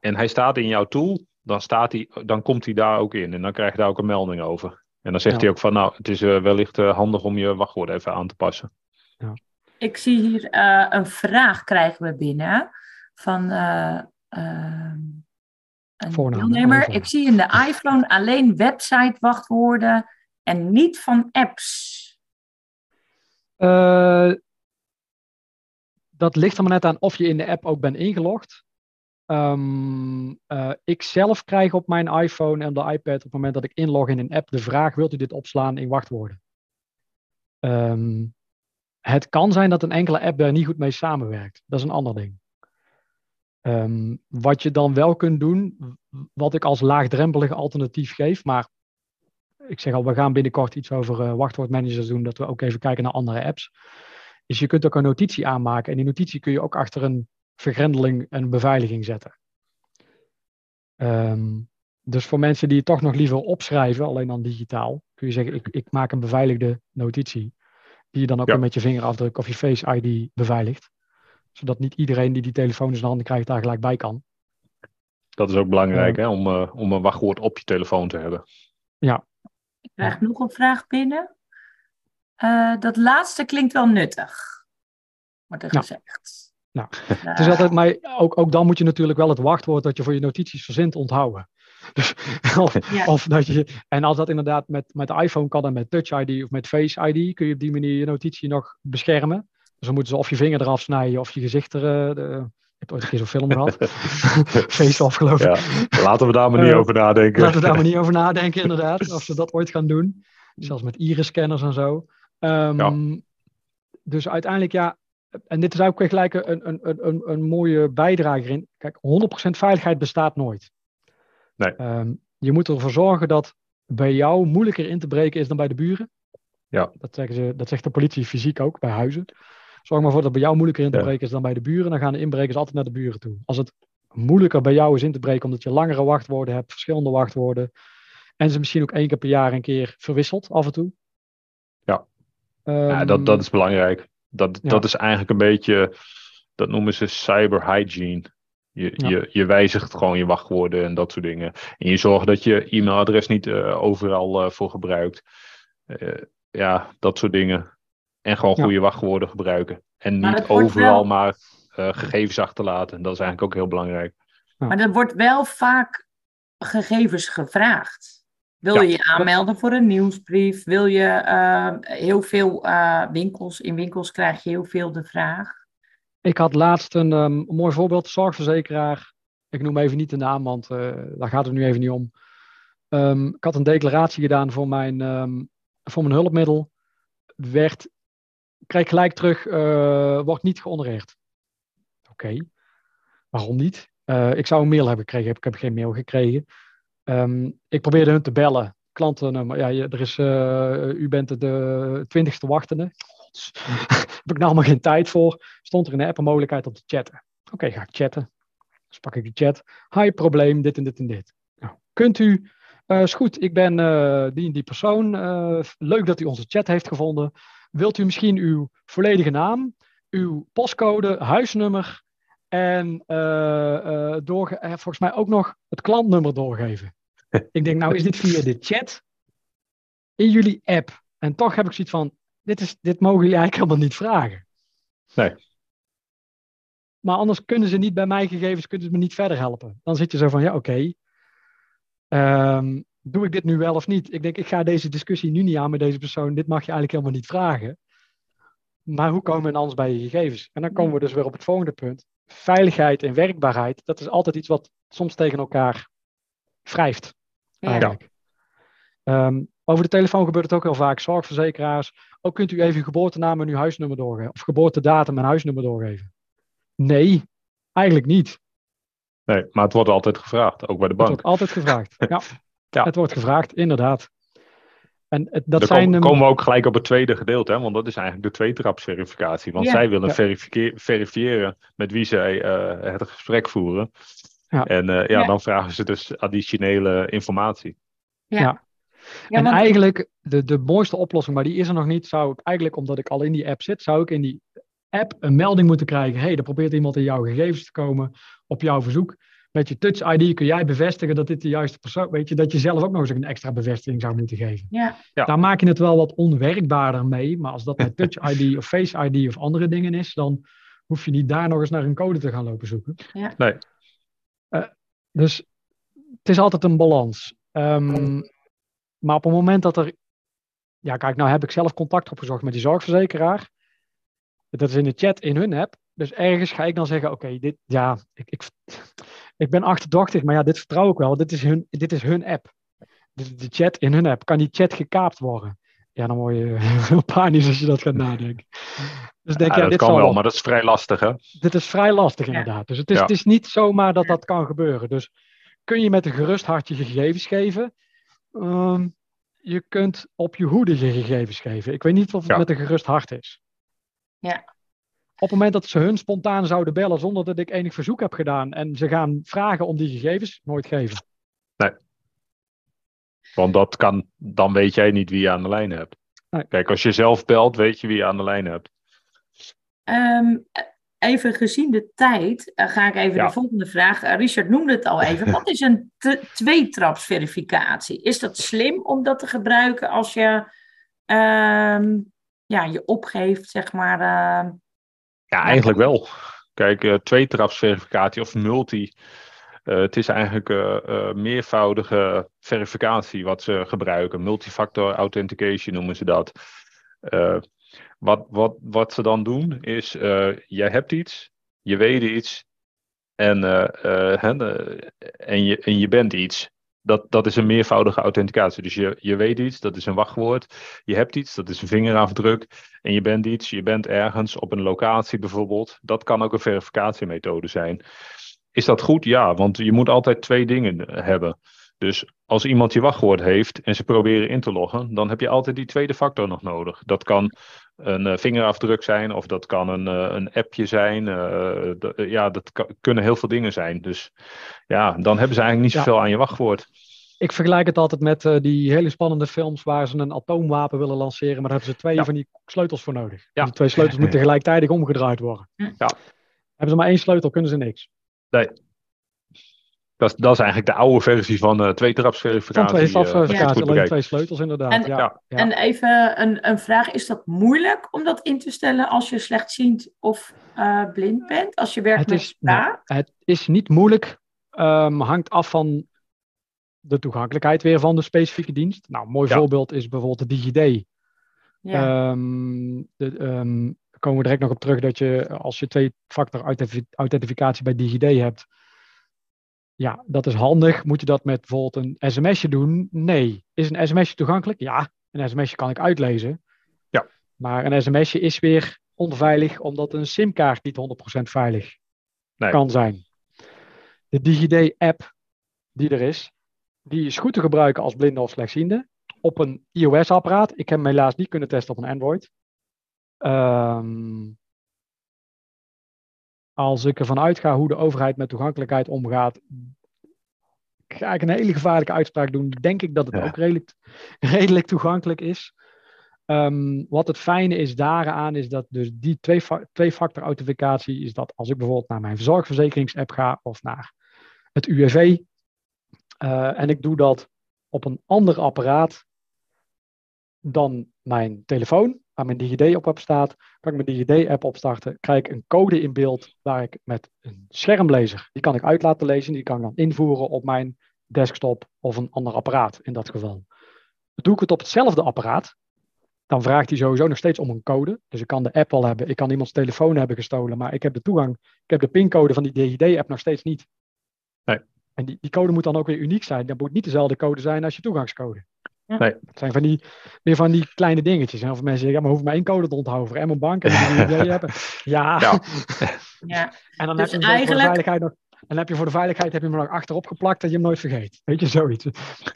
en hij staat in jouw tool, dan, staat hij, dan komt hij daar ook in en dan krijg je daar ook een melding over. En dan zegt ja. hij ook van, nou, het is wellicht handig om je wachtwoord even aan te passen.
Ja. Ik zie hier een vraag krijgen we binnen van een Voornaam, deelnemer. Ik zie in de iPhone alleen website wachtwoorden en niet van apps.
Uh, dat ligt er maar net aan of je in de app ook bent ingelogd. Um, uh, ik zelf krijg op mijn iPhone en de iPad op het moment dat ik inlog in een app de vraag: wilt u dit opslaan in wachtwoorden? Um, het kan zijn dat een enkele app daar niet goed mee samenwerkt. Dat is een ander ding. Um, wat je dan wel kunt doen, wat ik als laagdrempelig alternatief geef, maar ik zeg al, we gaan binnenkort iets over uh, wachtwoordmanagers doen, dat we ook even kijken naar andere apps. Is je kunt ook een notitie aanmaken en die notitie kun je ook achter een vergrendeling en beveiliging zetten. Um, dus voor mensen die het toch nog liever opschrijven, alleen dan digitaal, kun je zeggen, ik, ik maak een beveiligde notitie, die je dan ook ja. met je vingerafdruk of je Face ID beveiligt zodat niet iedereen die die telefoon in zijn handen krijgt daar gelijk bij kan.
Dat is ook belangrijk, uh, hè, om, uh, om een wachtwoord op je telefoon te hebben.
Ja.
Ik krijg nog een vraag binnen. Uh, dat laatste klinkt wel nuttig, wordt er
nou.
gezegd.
Nou, het is altijd, maar ook, ook dan moet je natuurlijk wel het wachtwoord dat je voor je notities verzint onthouden. [laughs] Dus, of, ja. of, dat je, en als dat inderdaad met, met de iPhone kan en met Touch ID of met Face ID, kun je op die manier je notitie nog beschermen. Dus dan moeten ze of je vinger eraf snijden of je gezicht er. De, ik heb ooit een keer zo'n film gehad. [laughs] Face-off, geloof ik.
Ja, laten we daar maar niet uh, over nadenken.
Laten we daar maar niet over nadenken, [laughs] inderdaad. Of ze dat ooit gaan doen. Zelfs met iris-scanners en zo. Um, ja. Dus uiteindelijk, ja. En dit is ook gelijk een, een, een, een mooie bijdrage in. Kijk, 100% veiligheid bestaat nooit.
Nee.
Um, je moet ervoor zorgen dat bij jou moeilijker in te breken is dan bij de buren.
Ja.
Dat, zeggen ze, dat zegt de politie fysiek ook bij huizen. Zorg maar voor dat bij jou moeilijker in te breken is dan bij de buren. Dan gaan de inbrekers altijd naar de buren toe. Als het moeilijker bij jou is in te breken omdat je langere wachtwoorden hebt, verschillende wachtwoorden. En ze misschien ook één keer per jaar een keer verwisselt af en toe.
Ja, um, ja dat, dat is belangrijk. Dat, ja. dat is eigenlijk een beetje, dat noemen ze cyber hygiene. Je, ja. je, je wijzigt gewoon je wachtwoorden en dat soort dingen. En je zorgt dat je e-mailadres niet uh, overal uh, voor gebruikt. Uh, ja, dat soort dingen. En gewoon goede ja. wachtwoorden gebruiken. En niet overal wel... maar uh, gegevens achterlaten. Dat is eigenlijk ook heel belangrijk.
Ja. Maar er wordt wel vaak gegevens gevraagd. Wil ja. je je aanmelden voor een nieuwsbrief? Wil je uh, heel veel uh, winkels, in winkels krijg je heel veel de vraag.
Ik had laatst een um, mooi voorbeeld, zorgverzekeraar. Ik noem even niet de naam, want daar gaat het nu even niet om. Um, ik had een declaratie gedaan voor mijn, um, voor mijn hulpmiddel. Werd krijg gelijk terug, uh, wordt niet gehonoreerd. Oké, waarom niet? Uh, ik zou een mail hebben gekregen, ik heb geen mail gekregen. Um, ik probeerde hun te bellen. Klantennummer, ja, er is, uh, u bent de twintigste wachtende. [laughs] heb ik nou allemaal geen tijd voor. Stond er in de app een mogelijkheid om te chatten. Oké, ga ik chatten. Dus pak ik de chat. Hi, probleem, dit en dit en dit. Nou, kunt u is goed, ik ben die en die persoon. Leuk dat u onze chat heeft gevonden. Wilt u misschien uw volledige naam, uw postcode, huisnummer en door, volgens mij ook nog het klantnummer doorgeven? [laughs] ik denk, nou is dit via de chat in jullie app. En toch heb ik zoiets van, dit, is, dit mogen jullie eigenlijk helemaal niet vragen.
Nee.
Maar anders kunnen ze niet bij mij gegevens, kunnen ze me niet verder helpen. Dan zit je zo van, ja oké, ehm, doe ik dit nu wel of niet? Ik denk, ik ga deze discussie nu niet aan met deze persoon. Dit mag je eigenlijk helemaal niet vragen. Maar hoe komen we anders bij je gegevens? En dan komen we dus weer op het volgende punt. Veiligheid en werkbaarheid, dat is altijd iets wat soms tegen elkaar wrijft. Eigenlijk. Ja. Ehm, over de telefoon gebeurt het ook heel vaak. Zorgverzekeraars, ook kunt u even uw geboortenaam en uw huisnummer doorgeven. Of geboortedatum en huisnummer doorgeven. Nee, eigenlijk niet.
Nee, maar het wordt altijd gevraagd, ook bij de bank.
Het wordt altijd gevraagd, ja. [laughs] ja. Het wordt gevraagd, inderdaad. En het, dat
Dan
zijn,
komen, komen we ook gelijk op het tweede gedeelte, hè? want dat is eigenlijk de tweetrapsverificatie. Want zij willen ja. verifiëren met wie zij uh, het gesprek voeren. Ja. En uh, ja, dan vragen ze dus additionele informatie.
Ja. en eigenlijk, de, de mooiste oplossing, maar die is er nog niet, zou ik eigenlijk, omdat ik al in die app zit, zou ik in die app een melding moeten krijgen. hey, er probeert iemand in jouw gegevens te komen op jouw verzoek. Met je Touch ID kun jij bevestigen dat dit de juiste persoon Weet je, dat je zelf ook nog eens een extra bevestiging zou moeten geven.
Ja.
ja. Daar maak je het wel wat onwerkbaarder mee. Maar als dat met Touch [laughs] ID of Face ID of andere dingen is, dan hoef je niet daar nog eens naar een code te gaan lopen zoeken.
Ja.
Nee.
Uh, dus het is altijd een balans. Um, maar op het moment dat er. Ja, kijk, nou heb ik zelf contact opgezocht met die zorgverzekeraar. Dat is in de chat in hun app. Dus ergens ga ik dan zeggen: Oké, dit, ja, ik, ik, ik ben achterdochtig, maar ja, dit vertrouw ik wel. Dit is hun, dit is hun app. De, de chat in hun app. Kan die chat gekaapt worden? Ja, dan word je [laughs] heel panisch als je dat gaat nadenken.
Dus denk, ja, ja, dat dit kan wel, maar dat is vrij lastig, hè?
Dit is vrij lastig, inderdaad. Dus het is, ja. het is niet zomaar dat dat kan gebeuren. Dus kun je met een gerust hart je gegevens geven? Um, je kunt op je hoede je gegevens geven. Ik weet niet of het ja. met een gerust hart is.
Ja.
Op het moment dat ze hun spontaan zouden bellen zonder dat ik enig verzoek heb gedaan en ze gaan vragen om die gegevens, nooit geven.
Nee. Want dat kan, dan weet jij niet wie je aan de lijn hebt.
Nee.
Kijk, als je zelf belt, weet je wie je aan de lijn hebt.
Um, even gezien de tijd, uh, ga ik even ja. de volgende vraag. Uh, Richard noemde het al even. [laughs] Wat is een tweetrapsverificatie? Is dat slim om dat te gebruiken als je um, ja, je opgeeft, zeg maar? Uh,
ja, eigenlijk wel. Kijk, uh, tweetrapsverificatie of multi. Uh, het is eigenlijk uh, meervoudige verificatie wat ze gebruiken. Multifactor authentication noemen ze dat. Wat, wat, wat ze dan doen is, jij hebt iets, je weet iets en, uh, en, je, en je bent iets. Dat, dat is een meervoudige authenticatie. Dus je, je weet iets, dat is een wachtwoord. Je hebt iets, dat is een vingerafdruk. En je bent iets, je bent ergens op een locatie bijvoorbeeld. Dat kan ook een verificatiemethode zijn. Is dat goed? Ja, want je moet altijd twee dingen hebben. Dus als iemand je wachtwoord heeft en ze proberen in te loggen, dan heb je altijd die tweede factor nog nodig. Dat kan een uh, vingerafdruk zijn of dat kan een, uh, een appje zijn. Uh, ja, dat kunnen heel veel dingen zijn. Dus ja, dan hebben ze eigenlijk niet zoveel ja. aan je wachtwoord.
Ik vergelijk het altijd met die hele spannende films waar ze een atoomwapen willen lanceren, maar daar hebben ze twee ja. van die sleutels voor nodig. Ja. Die twee sleutels moeten [laughs] gelijktijdig omgedraaid worden.
Ja.
Hebben ze maar één sleutel, kunnen ze niks.
Nee. Dat, dat is eigenlijk de oude versie van uh, tweetrapsverificatie.
Van tweetrapsverificatie, uh, alleen twee sleutels inderdaad.
En,
ja.
Ja. en even een, een vraag, is dat moeilijk om dat in te stellen als je slechtziend of uh, blind bent? Als je werkt
het
met
is, spraak? Nee, het is niet moeilijk, um, hangt af van de toegankelijkheid weer van de specifieke dienst. Nou, een mooi ja. voorbeeld is bijvoorbeeld de DigiD.
Ja.
Um, de, um, komen we direct nog op terug dat je als je twee-factor authentificatie bij DigiD hebt, ja, dat is handig. Moet je dat met bijvoorbeeld een sms'je doen? Nee. Is een sms'je toegankelijk? Ja, een sms'je kan ik uitlezen.
Ja.
Maar een sms'je is weer onveilig, omdat een simkaart niet 100% veilig
nee.
kan zijn. De DigiD-app die er is, die is goed te gebruiken als blinde of slechtziende. Op een iOS-apparaat. Ik heb hem helaas niet kunnen testen op een Android. Um, als ik ervan uitga hoe de overheid met toegankelijkheid omgaat, ga ik een hele gevaarlijke uitspraak doen. Denk ik dat het ook redelijk, [laughs] redelijk toegankelijk is. Ehm, wat het fijne is daaraan, is dat dus die twee-factor authenticatie, is dat als ik bijvoorbeeld naar mijn zorgverzekeringsapp ga of naar het UWV, uh, en ik doe dat op een ander apparaat dan mijn telefoon, waar mijn DigiD op staat, kan ik mijn DigiD-app opstarten, krijg ik een code in beeld waar ik met een schermlezer, die kan ik uit laten lezen, die kan ik dan invoeren op mijn desktop of een ander apparaat in dat geval. Doe ik het op hetzelfde apparaat, dan vraagt hij sowieso nog steeds om een code. Dus ik kan de app al hebben, ik kan iemands telefoon hebben gestolen, maar ik heb de toegang, ik heb de pincode van die DigiD-app nog steeds niet.
Nee.
En die, die code moet dan ook weer uniek zijn. Dat moet niet dezelfde code zijn als je toegangscode.
Nee.
Het zijn van die, meer van die kleine dingetjes. En of mensen zeggen, ja, maar hoef maar één code te onthouden en mijn bank en die [laughs] hebben. Ja.
ja. [laughs] ja.
En dan dus heb je eigenlijk... voor de veiligheid nog. En heb je voor de veiligheid heb je hem nog achterop geplakt dat je hem nooit vergeet. Weet je, zoiets.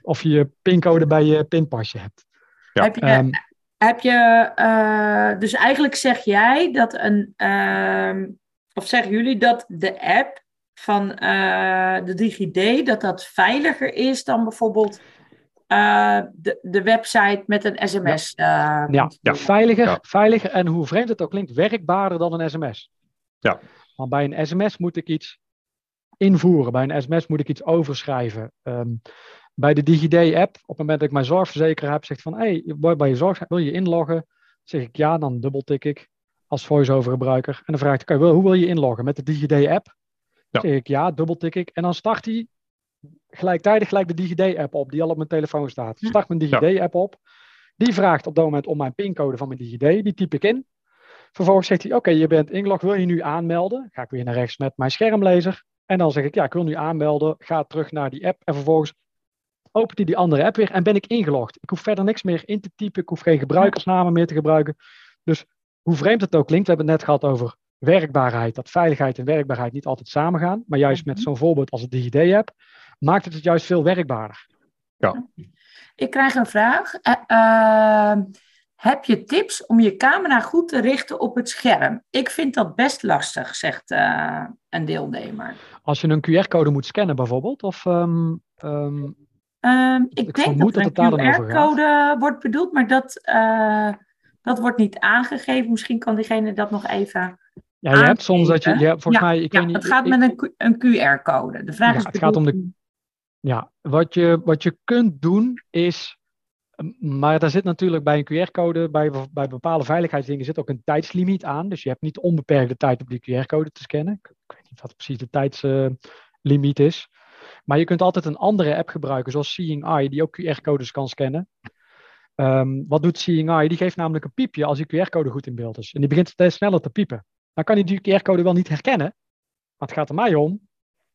Of je je pincode bij je pinpasje hebt.
Ja. Heb je, um, heb je uh, dus eigenlijk zeg jij dat een, uh, of zeggen jullie dat de app van uh, de DigiD, dat dat veiliger is dan bijvoorbeeld uh, de, de website met een sms.
Ja, ja. ja. Veiliger, ja. veiliger en hoe vreemd het ook klinkt, werkbaarder dan een sms.
Ja.
Want bij een sms moet ik iets invoeren, bij een sms moet ik iets overschrijven. Um, bij de DigiD-app, op het moment dat ik mijn zorgverzekeraar heb, zegt van, hey, bij je zorg, wil je inloggen? Zeg ik ja, dan dubbeltik ik als voice-over gebruiker. En dan vraag ik, okay, hoe wil je inloggen? Met de DigiD-app? Ja. Zeg ik ja, dubbeltik ik. En dan start hij gelijktijdig gelijk de DigiD-app op, die al op mijn telefoon staat. Ik start mijn DigiD-app op. Die vraagt op dat moment om mijn pincode van mijn DigiD. Die typ ik in. Vervolgens zegt hij, oké, je bent ingelogd, wil je nu aanmelden? Ga ik weer naar rechts met mijn schermlezer. En dan zeg ik, ja, ik wil nu aanmelden. Ga terug naar die app. En vervolgens opent hij die andere app weer en ben ik ingelogd. Ik hoef verder niks meer in te typen. Ik hoef geen gebruikersnamen meer te gebruiken. Dus hoe vreemd het ook klinkt, we hebben het net gehad over werkbaarheid. Dat veiligheid en werkbaarheid niet altijd samengaan. Maar juist met mhm. zo'n voorbeeld als het DigiD-app maakt het het juist veel werkbaarder.
Ja.
Ik krijg een vraag. Uh, heb je tips om je camera goed te richten op het scherm? Ik vind dat best lastig, zegt uh, een deelnemer.
Als je een QR-code moet scannen bijvoorbeeld? Of, um, um,
um, ik, ik, denk dat, dat een QR-code wordt bedoeld, maar dat, uh, dat wordt niet aangegeven. Misschien kan diegene dat nog even
ja, je hebt soms dat je, je hebt, volgens mij, ik
ja,
weet niet,
het gaat met een, een QR-code. De vraag
ja,
is.
Het gaat om de. Ja, wat je, wat je kunt doen is. Maar daar zit natuurlijk bij een QR-code, bij, bij bepaalde veiligheidsdingen zit ook een tijdslimiet aan. Dus je hebt niet onbeperkte tijd om die QR-code te scannen. Ik, weet niet wat precies de tijdslimiet uh, is. Maar je kunt altijd een andere app gebruiken, zoals Seeing Eye, die ook QR-codes kan scannen. Um, wat doet Seeing Eye? Die geeft namelijk een piepje als die QR-code goed in beeld is. En die begint steeds sneller te piepen. Dan kan hij die QR-code wel niet herkennen. Maar het gaat er mij om.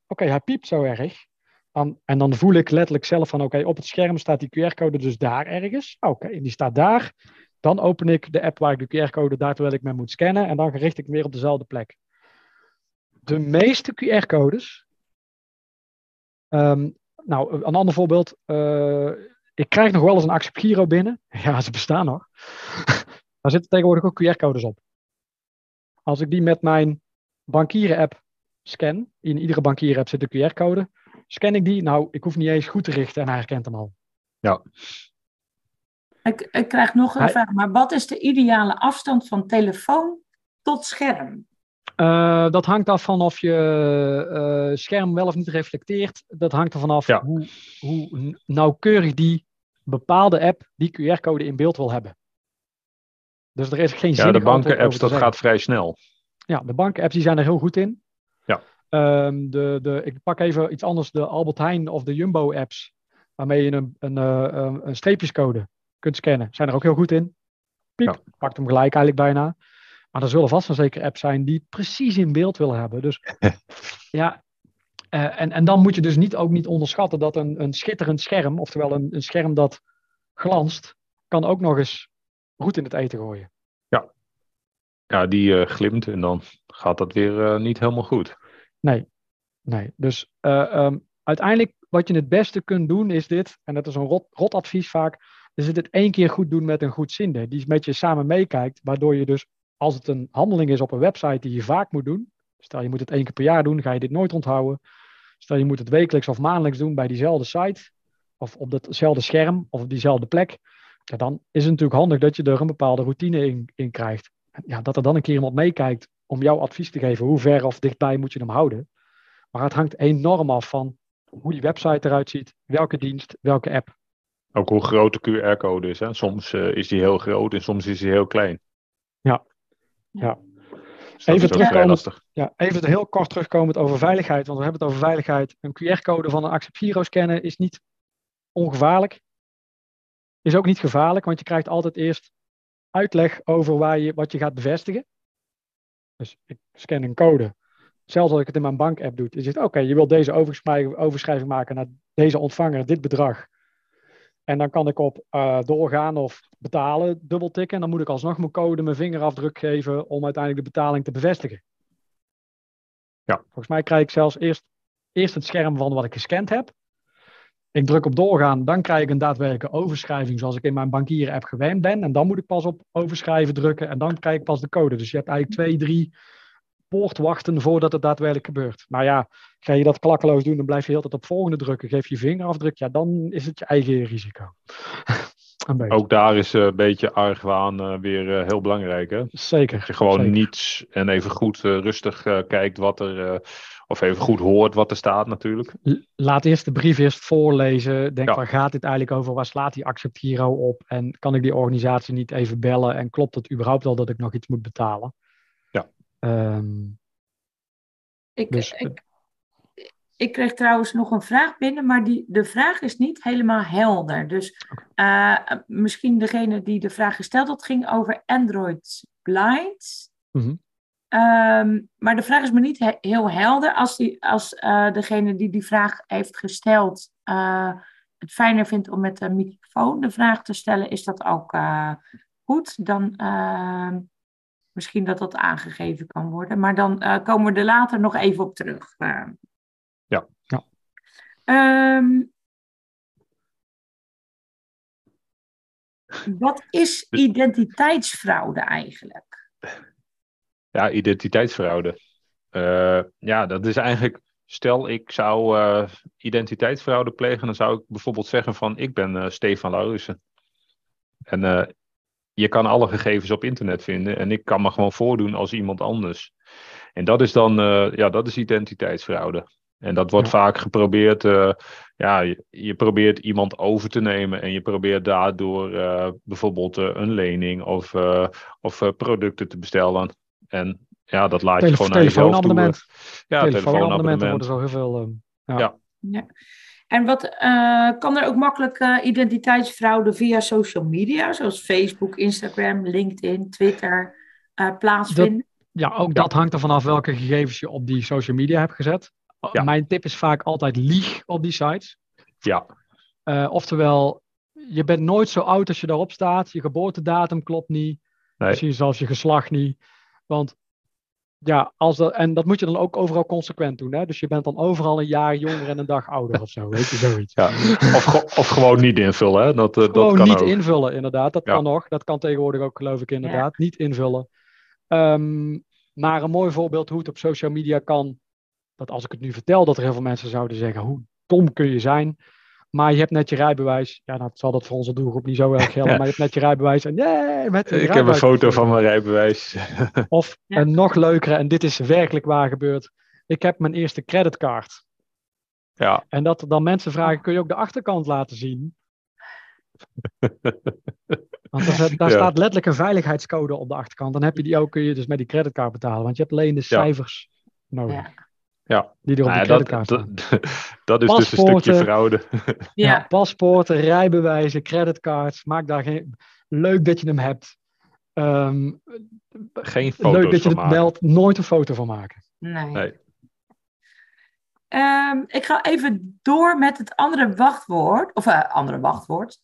Oké, hij piept zo erg. Dan, en dan voel ik letterlijk zelf van, oké, op het scherm staat die QR-code dus daar ergens. Oké, die staat daar. Dan open ik de app waar ik de QR-code daar terwijl ik me moet scannen. En dan richt ik weer op dezelfde plek. De meeste QR-codes. Um, nou, een ander voorbeeld. Uh, ik krijg nog wel eens een Accept Giro binnen. [laughs] Ja, ze bestaan nog. [laughs] daar zitten tegenwoordig ook QR-codes op. Als ik die met mijn bankieren-app scan, in iedere bankieren-app zit een QR-code, scan ik die, nou, ik hoef niet eens goed te richten en hij herkent hem al.
Ja.
Ik, ik krijg nog een vraag, maar wat is de ideale afstand van telefoon tot scherm?
Uh, dat hangt af van of je uh, scherm wel of niet reflecteert. Dat hangt er vanaf ja. hoe, hoe nauwkeurig die bepaalde app die QR-code in beeld wil hebben. Dus er is geen zin
Ja, de banken-apps, dat gaat vrij snel.
Ja, de banken-apps die zijn er heel goed in.
Ja.
Um, de, de, ik pak even iets anders, de Albert Heijn of de Jumbo-apps, waarmee je een, een, een, een streepjescode kunt scannen, zijn er ook heel goed in. Piep, ja. pakt hem gelijk eigenlijk bijna. Maar er zullen vast wel zeker apps zijn die precies in beeld willen hebben. Dus [laughs] ja, uh, en, en dan moet je dus niet, ook niet onderschatten dat een, een schitterend scherm, oftewel een, een scherm dat glanst, kan ook nog eens roet in het eten gooien.
Ja, ja die uh, glimt en dan gaat dat weer uh, niet helemaal goed.
Nee, nee. Dus uh, um, uiteindelijk wat je het beste kunt doen is dit, en dat is een rot, rot advies vaak, is het het één keer goed doen met een goed zinde, die met je samen meekijkt, waardoor je dus, als het een handeling is op een website die je vaak moet doen, stel je moet het één keer per jaar doen, ga je dit nooit onthouden, Stel je moet het wekelijks of maandelijks doen bij diezelfde site, of op datzelfde scherm, of op diezelfde plek. Ja, dan is het natuurlijk handig dat je er een bepaalde routine in, in krijgt. Ja, dat er dan een keer iemand meekijkt om jouw advies te geven. Hoe ver of dichtbij moet je hem houden? Maar het hangt enorm af van hoe die website eruit ziet, welke dienst, welke app.
Ook hoe groot de QR-code is. Hè? Soms uh, is die heel groot en soms is die heel klein.
Ja, ja. Dus even, terugkomend, ja, even heel kort terugkomend over veiligheid. Want we hebben het over veiligheid. Een QR-code van een Accept Giro scannen is niet ongevaarlijk. Is ook niet gevaarlijk, want je krijgt altijd eerst uitleg over waar je, wat je gaat bevestigen. Dus ik scan een code. Zelfs als ik het in mijn bank-app doe. Je zegt, oké, je wilt deze overschrijving maken naar deze ontvanger, dit bedrag. En dan kan ik op uh, doorgaan of betalen dubbeltikken. En dan moet ik alsnog mijn code, mijn vingerafdruk geven om uiteindelijk de betaling te bevestigen. Ja. Volgens mij krijg ik zelfs eerst, eerst het scherm van wat ik gescand heb. Ik druk op doorgaan, dan krijg ik een daadwerkelijke overschrijving zoals ik in mijn bankieren-app gewend ben. En dan moet ik pas op overschrijven drukken en dan krijg ik pas de code. Dus je hebt eigenlijk twee, drie poortwachten voordat het daadwerkelijk gebeurt. Maar ja, ga je dat klakkeloos doen, dan blijf je heel tijd op volgende drukken, geef je vingerafdruk, ja, dan is het je eigen risico. [laughs]
Ook daar is een beetje argwaan uh, weer uh, heel belangrijk. Hè?
Zeker.
Dat je gewoon
zeker.
niets en even goed rustig kijkt wat er, of even goed hoort wat er staat natuurlijk.
Laat eerst de brief eerst voorlezen. Denk, ja. waar gaat dit eigenlijk over? Waar slaat die Accept Giro op? En kan ik die organisatie niet even bellen? En klopt het überhaupt al dat ik nog iets moet betalen?
Ja.
Um,
ik, dus, ik, ik kreeg trouwens nog een vraag binnen, maar die, de vraag is niet helemaal helder. Dus uh, misschien degene die de vraag gesteld had, ging over Android Blind.
Mm -hmm.
Um, maar de vraag is me niet he heel helder. Als, die, als uh, degene die die vraag heeft gesteld uh, het fijner vindt om met een microfoon de vraag te stellen, is dat ook goed. Dan ehm, misschien dat dat aangegeven kan worden. Maar dan komen we er later nog even op terug.
Ja.
ja.
Um, wat is identiteitsfraude eigenlijk?
Ja, identiteitsfraude. Uh, ja, dat is eigenlijk. Stel, ik zou uh, identiteitsfraude plegen, dan zou ik bijvoorbeeld zeggen van ik ben uh, Stefan Laurussen. En je kan alle gegevens op internet vinden en ik kan me gewoon voordoen als iemand anders. En dat is dan, ja, dat is identiteitsfraude. En dat wordt ja. vaak geprobeerd, ja, je, je, probeert iemand over te nemen en je probeert daardoor bijvoorbeeld een lening of, of producten te bestellen. En ja, dat laat
Tele
je gewoon aan jezelf toe.
Ja, telefoonabonnementen worden zo heel veel. Ja.
ja.
ja. En wat kan er ook makkelijk identiteitsfraude via social media, zoals Facebook, Instagram, LinkedIn, Twitter, plaatsvinden?
Dat, ja, ook dat hangt er vanaf welke gegevens je op die social media hebt gezet. Ja. Mijn tip is vaak altijd lieg op die sites.
Ja.
Uh, oftewel, je bent nooit zo oud als je daarop staat. Je geboortedatum klopt niet.
Nee.
Misschien zelfs je geslacht niet. Want ja, als dat, en dat moet je dan ook overal consequent doen. Hè? Dus je bent dan overal een jaar jonger en een dag ouder of zo. Weet je, zoiets.
Ja. Of, ge of gewoon niet invullen. Hè? Dat, uh,
gewoon
dat kan
niet
ook.
invullen, inderdaad. Dat ja. kan nog. Dat kan tegenwoordig ook, geloof ik, inderdaad. Ja. Niet invullen. Um, maar een mooi voorbeeld hoe het op social media kan dat als ik het nu vertel, dat er heel veel mensen zouden zeggen: hoe dom kun je zijn? Maar je hebt net je rijbewijs. Ja, nou zal dat voor onze doelgroep niet zo erg [laughs] gelden. Ja. Maar je hebt net je rijbewijs. En yeah, met
ik heb een foto van mijn rijbewijs. [laughs]
Of ja. een nog leukere, en dit is werkelijk waar gebeurd. Ik heb mijn eerste creditcard.
Ja.
En dat dan mensen vragen: kun je ook de achterkant laten zien? [laughs] Want er, daar ja. staat letterlijk een veiligheidscode op de achterkant. Dan heb je die ook, kun je dus met die creditcard betalen. Want je hebt alleen de cijfers nodig.
Ja,
die er op
nou
de creditcard
dat, dat, [laughs] dat, is dus een stukje fraude. [laughs]
Ja. ja. paspoorten, rijbewijzen, creditcards. Maak daar geen... Leuk dat je hem hebt. Um,
geen foto's
Leuk dat je het
maken.
meldt. Nooit een foto van maken.
Nee.
nee.
Um, ik ga even door met het andere wachtwoord. Of uh, andere wachtwoord.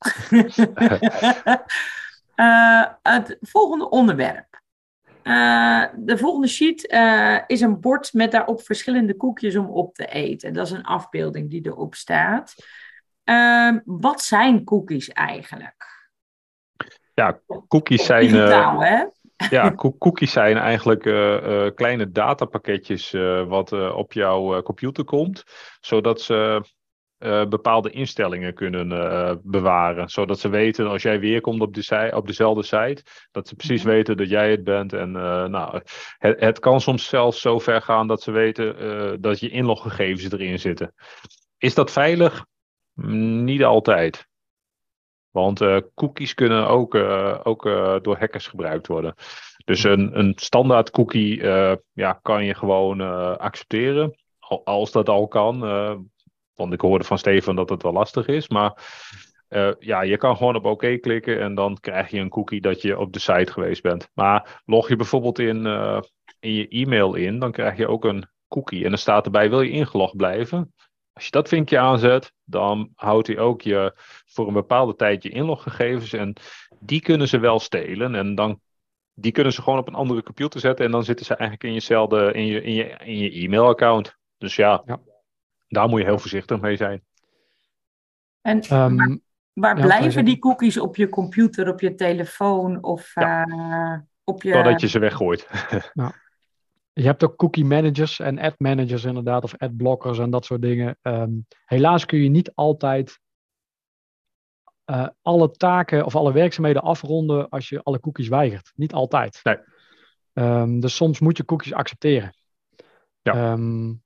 uh, [laughs] het volgende onderwerp. Uh, de volgende sheet uh, is een bord met daarop verschillende koekjes om op te eten. Dat is een afbeelding die erop staat. Uh, wat zijn cookies eigenlijk?
Ja, cookies zijn.
Digitaal, hè?
Ja, [laughs] cookies zijn eigenlijk uh, uh, kleine datapakketjes uh, wat op jouw computer komt, zodat ze bepaalde instellingen kunnen bewaren. Zodat ze weten als jij weer komt op, de, op dezelfde site, dat ze precies mm-hmm. weten dat jij het bent. En nou, het, het, kan soms zelfs zo ver gaan dat ze weten dat je inloggegevens erin zitten. Is dat veilig? Niet altijd. Want cookies kunnen ook, ook door hackers gebruikt worden. Dus een, een standaard cookie ja, kan je gewoon accepteren. Als dat al kan. Want ik hoorde van Steven dat het wel lastig is. Maar ja, je kan gewoon op oké klikken en dan krijg je een cookie dat je op de site geweest bent. Maar log je bijvoorbeeld in, in je e-mail in, dan krijg je ook een cookie. En dan staat erbij, wil je ingelogd blijven? Als je dat vinkje aanzet, dan houdt hij ook je voor een bepaalde tijd je inloggegevens. En die kunnen ze wel stelen. En dan, die kunnen ze gewoon op een andere computer zetten. En dan zitten ze eigenlijk in jezelfde, in je, in je, in je e-mailaccount. Dus ja, ja, daar moet je heel voorzichtig mee zijn.
En um, waar, blijven die cookies op je computer, op je telefoon of ja. uh, op je...
Totdat je ze weggooit. [laughs]
Nou. Je hebt ook cookie managers en ad managers inderdaad, of ad blockers en dat soort dingen. Ehm, helaas kun je niet altijd uh, alle taken of alle werkzaamheden afronden als je alle cookies weigert. Niet altijd.
Nee.
Um, dus soms moet je cookies accepteren. Ja. Um,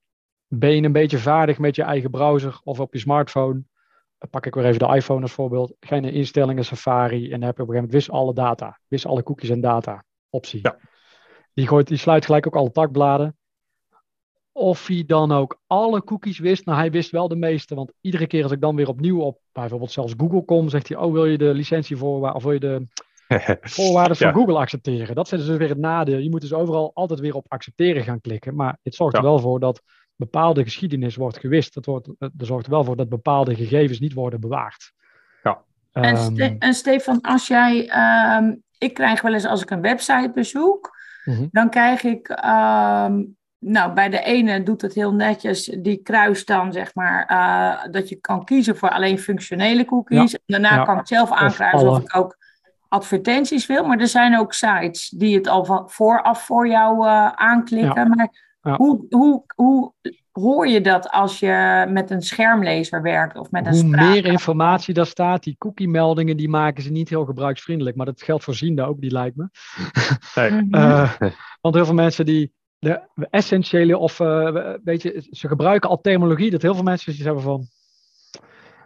ben je een beetje vaardig met je eigen browser of op je smartphone? Pak ik weer even de iPhone als voorbeeld. Ga je naar instellingen, Safari en dan heb je op een gegeven moment wis alle data. Wis alle cookies en data optie. Ja. Die, gooit, die sluit gelijk ook alle takbladen. Of hij dan ook alle cookies wist. Nou, hij wist wel de meeste. Want iedere keer als ik dan weer opnieuw op bijvoorbeeld zelfs Google kom, zegt hij: Oh, wil je de licentievoorwaarden of wil je de [laughs] voorwaarden van Google accepteren? Dat is dus weer het nadeel. Je moet dus overal altijd weer op accepteren gaan klikken. Maar het zorgt er wel voor dat bepaalde geschiedenis wordt gewist. Dat wordt, er zorgt er wel voor dat bepaalde gegevens niet worden bewaard.
Ja. En, ehm, en Stefan, als jij. Ehm, ik krijg wel eens als ik een website bezoek Mhm. Dan krijg ik, ehm, nou, bij de ene doet het heel netjes, die kruist dan zeg maar uh, dat je kan kiezen voor alleen functionele cookies. Daarna kan ik zelf aankruisen of ik ook advertenties wil. Maar er zijn ook sites die het al van vooraf voor jou uh, aanklikken. Maar hoe, hoe, hoe hoor je dat als je met een schermlezer werkt of met een
Hoe meer informatie daar staat, die cookie-meldingen, die maken ze niet heel gebruiksvriendelijk. Maar dat geldt voor Ziende ook, die lijkt me. [laughs] uh, want heel veel mensen die de essentiële of, uh, weet je, ze gebruiken al terminologie dat heel veel mensen die hebben van,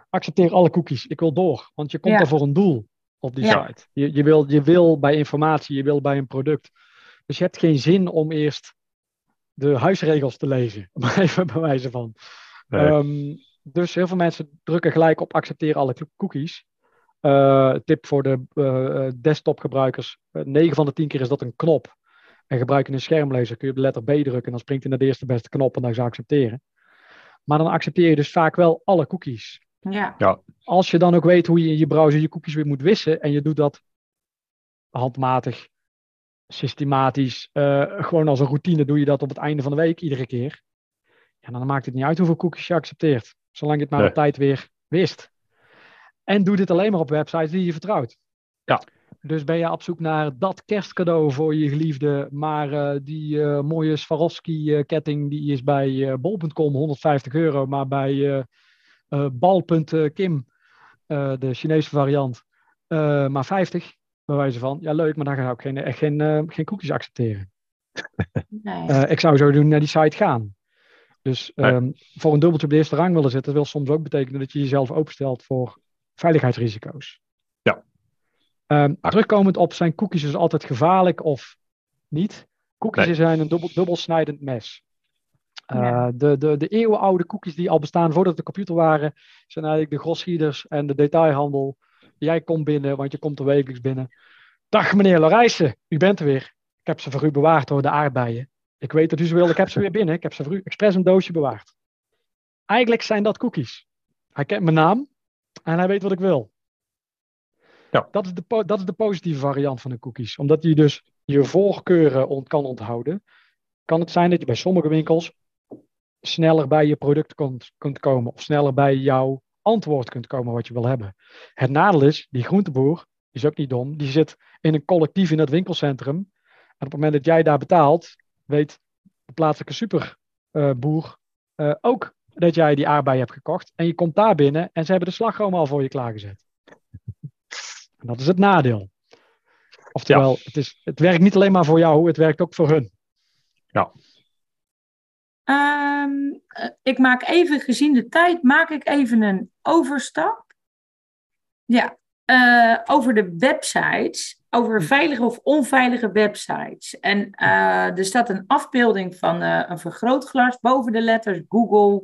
accepteer alle cookies, ik wil door. Want je komt er voor een doel op die site. Je, je, wil, je wil bij informatie, je wil bij een product. Dus je hebt geen zin om eerst de huisregels te lezen, [laughs] om even bij wijze van. Ehm, dus heel veel mensen drukken gelijk op accepteer alle cookies. Uh, tip voor de uh, desktop gebruikers. 9 van de 10 keer is dat een knop. En gebruik je een schermlezer kun je op de letter B drukken. En dan springt hij naar de eerste beste knop en dan zou accepteren. Maar dan accepteer je dus vaak wel alle cookies.
Ja.
ja.
Als je dan ook weet hoe je in je browser je cookies weer moet wissen. En je doet dat handmatig systematisch, uh, gewoon als een routine doe je dat op het einde van de week iedere keer. Ja, dan maakt het niet uit hoeveel cookies je accepteert. Zolang je het maar nee. op tijd weer wist. En doe dit alleen maar op websites die je vertrouwt.
Ja.
Dus ben je op zoek naar dat kerstcadeau voor je geliefde, maar uh, die uh, mooie Swarovski-ketting die is bij bol.com 150 euro, maar bij bal.kim, de Chinese variant, maar 50 bij wijze van, ja leuk, maar dan ga ik geen, echt geen, uh, geen cookies accepteren. Nee. Uh, ik zou zo doen naar die site gaan. Dus um, voor een dubbeltje op de eerste rang willen zetten, wil soms ook betekenen dat je jezelf openstelt voor veiligheidsrisico's.
Ja.
Um, terugkomend op, zijn cookies dus altijd gevaarlijk of niet? Cookies nee. zijn een dubbel, dubbelsnijdend mes. Uh, ja. de, de, de eeuwenoude cookies die al bestaan voordat de computer waren, zijn eigenlijk de grossierders en de detailhandel Jij komt binnen, want je komt er wekelijks binnen. Dag meneer Larijsen, u bent er weer. Ik heb ze voor u bewaard door de aardbeien. Ik weet dat u ze wilde, ik heb ze weer binnen. Ik heb ze voor u expres een doosje bewaard. Eigenlijk zijn dat cookies. Hij kent mijn naam en hij weet wat ik wil. Ja. Dat, is de, dat is de positieve variant van de cookies. Omdat je dus je voorkeuren ont, kan onthouden, kan het zijn dat je bij sommige winkels sneller bij je product kunt, kunt komen of sneller bij jouw antwoord kunt komen wat je wil hebben. Het nadeel is, die groenteboer, die is ook niet dom, die zit in een collectief in het winkelcentrum op het moment dat jij daar betaalt, weet de plaatselijke superboer uh, ook dat jij die aardbei hebt gekocht. En je komt daar binnen en ze hebben de slagroom al voor je klaargezet. [laughs] En dat is het nadeel. Oftewel, het, is, het werkt niet alleen maar voor jou, het werkt ook voor hun.
Ja.
Um, ik maak even, gezien de tijd, maak ik even een overstap. Ja, uh, over de websites, over hm. veilige of onveilige websites. En uh, er staat een afbeelding van uh, een vergrootglas boven de letters Google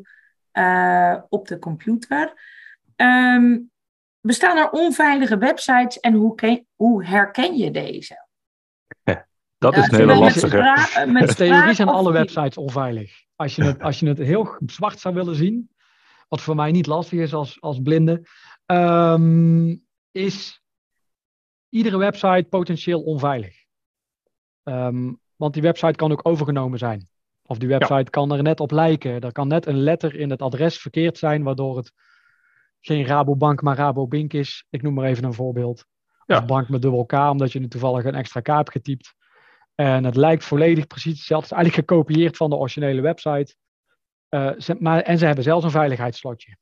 op de computer. Um, bestaan er onveilige websites en hoe, hoe herken je deze?
Dat is een hele lastige.
Met theorie zijn alle websites onveilig. Als je, het, als je het heel zwart zou willen zien, wat voor mij niet lastig is als, als blinde, um, is iedere website potentieel onveilig. Um, want die website kan ook overgenomen zijn. Of die website kan er net op lijken. Er kan net een letter in het adres verkeerd zijn, waardoor het geen Rabobank, maar Rabobink is. Ik noem maar even een voorbeeld. Ja. Of bank met dubbel K, omdat je nu toevallig een extra K hebt getypt. En het lijkt volledig precies hetzelfde. Het is eigenlijk gekopieerd van de originele website. Uh, ze, maar, en ze hebben zelfs een veiligheidsslotje.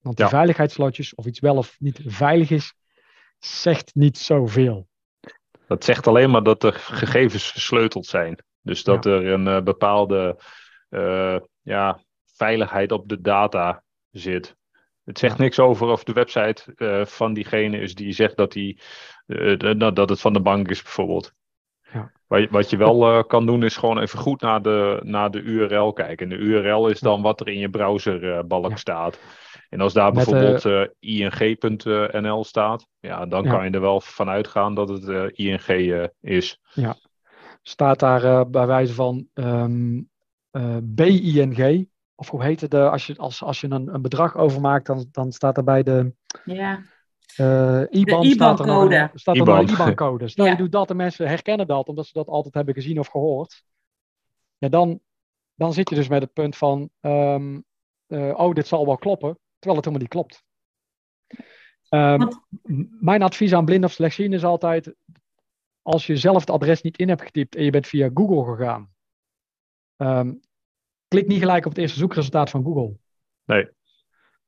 Want die veiligheidslotjes, of iets wel of niet veilig is, zegt niet zoveel.
Dat zegt alleen maar dat de gegevens versleuteld zijn. Dus dat er een uh, bepaalde uh, ja, veiligheid op de data zit. Het zegt niks over of de website uh, van diegene is die zegt dat, die, dat het van de bank is, bijvoorbeeld. Ja. Wat je wel kan doen, is gewoon even goed naar de, naar de URL kijken. En de URL is dan wat er in je browserbalk staat. En als daar bijvoorbeeld uh, ing.nl staat, ja, dan kan je er wel van uitgaan dat het uh, ing is.
Ja, staat daar bij wijze van um, BING, of hoe heet het, als je, als, als je een, een bedrag overmaakt, dan, dan staat er bij de...
Ja.
Uh, IBAN,
IBAN
staat er nog, staat er een IBAN-code. Stel ja. je doet dat en mensen herkennen dat, omdat ze dat altijd hebben gezien of gehoord. Ja, dan, dan zit je dus met het punt van, um, uh, oh, dit zal wel kloppen terwijl het helemaal niet klopt. Um, mijn advies aan blinden of slechtzienden is altijd, als je zelf het adres niet in hebt getypt en je bent via Google gegaan, um, klik niet gelijk op het eerste zoekresultaat van Google.
Nee.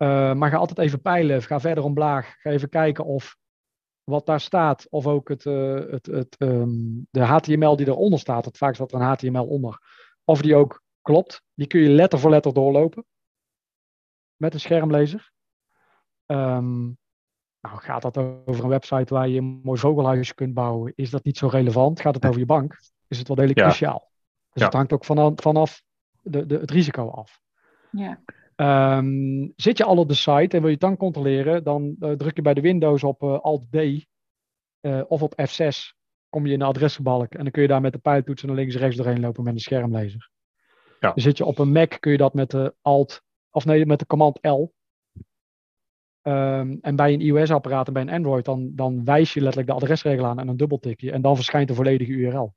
Uh, maar ga altijd even peilen, ga verder omlaag, ga even kijken of wat daar staat, of ook het, uh, het, het, um, de HTML die eronder staat, het vaak staat er een HTML onder, of die ook klopt. Die kun je letter voor letter doorlopen met een schermlezer. Um, nou, gaat dat over een website waar je een mooi vogelhuisje kunt bouwen, is dat niet zo relevant. Gaat het over je bank, is het wel degelijk ja. cruciaal. Dus ja. het hangt ook vanaf, vanaf de, de, het risico af.
Ja.
Um, zit je al op de site en wil je het dan controleren, dan uh, druk je bij de Windows op uh, Alt-D uh, of op F6, kom je in de adresbalk en dan kun je daar met de pijltoetsen naar links en rechts doorheen lopen met een schermlezer. Ja. zit je op een Mac, kun je dat met de Alt of nee, met de command L. Um, en bij een iOS-apparaat en bij een Android, dan, dan wijs je letterlijk de adresregel aan en een dubbeltikje. En dan verschijnt de volledige URL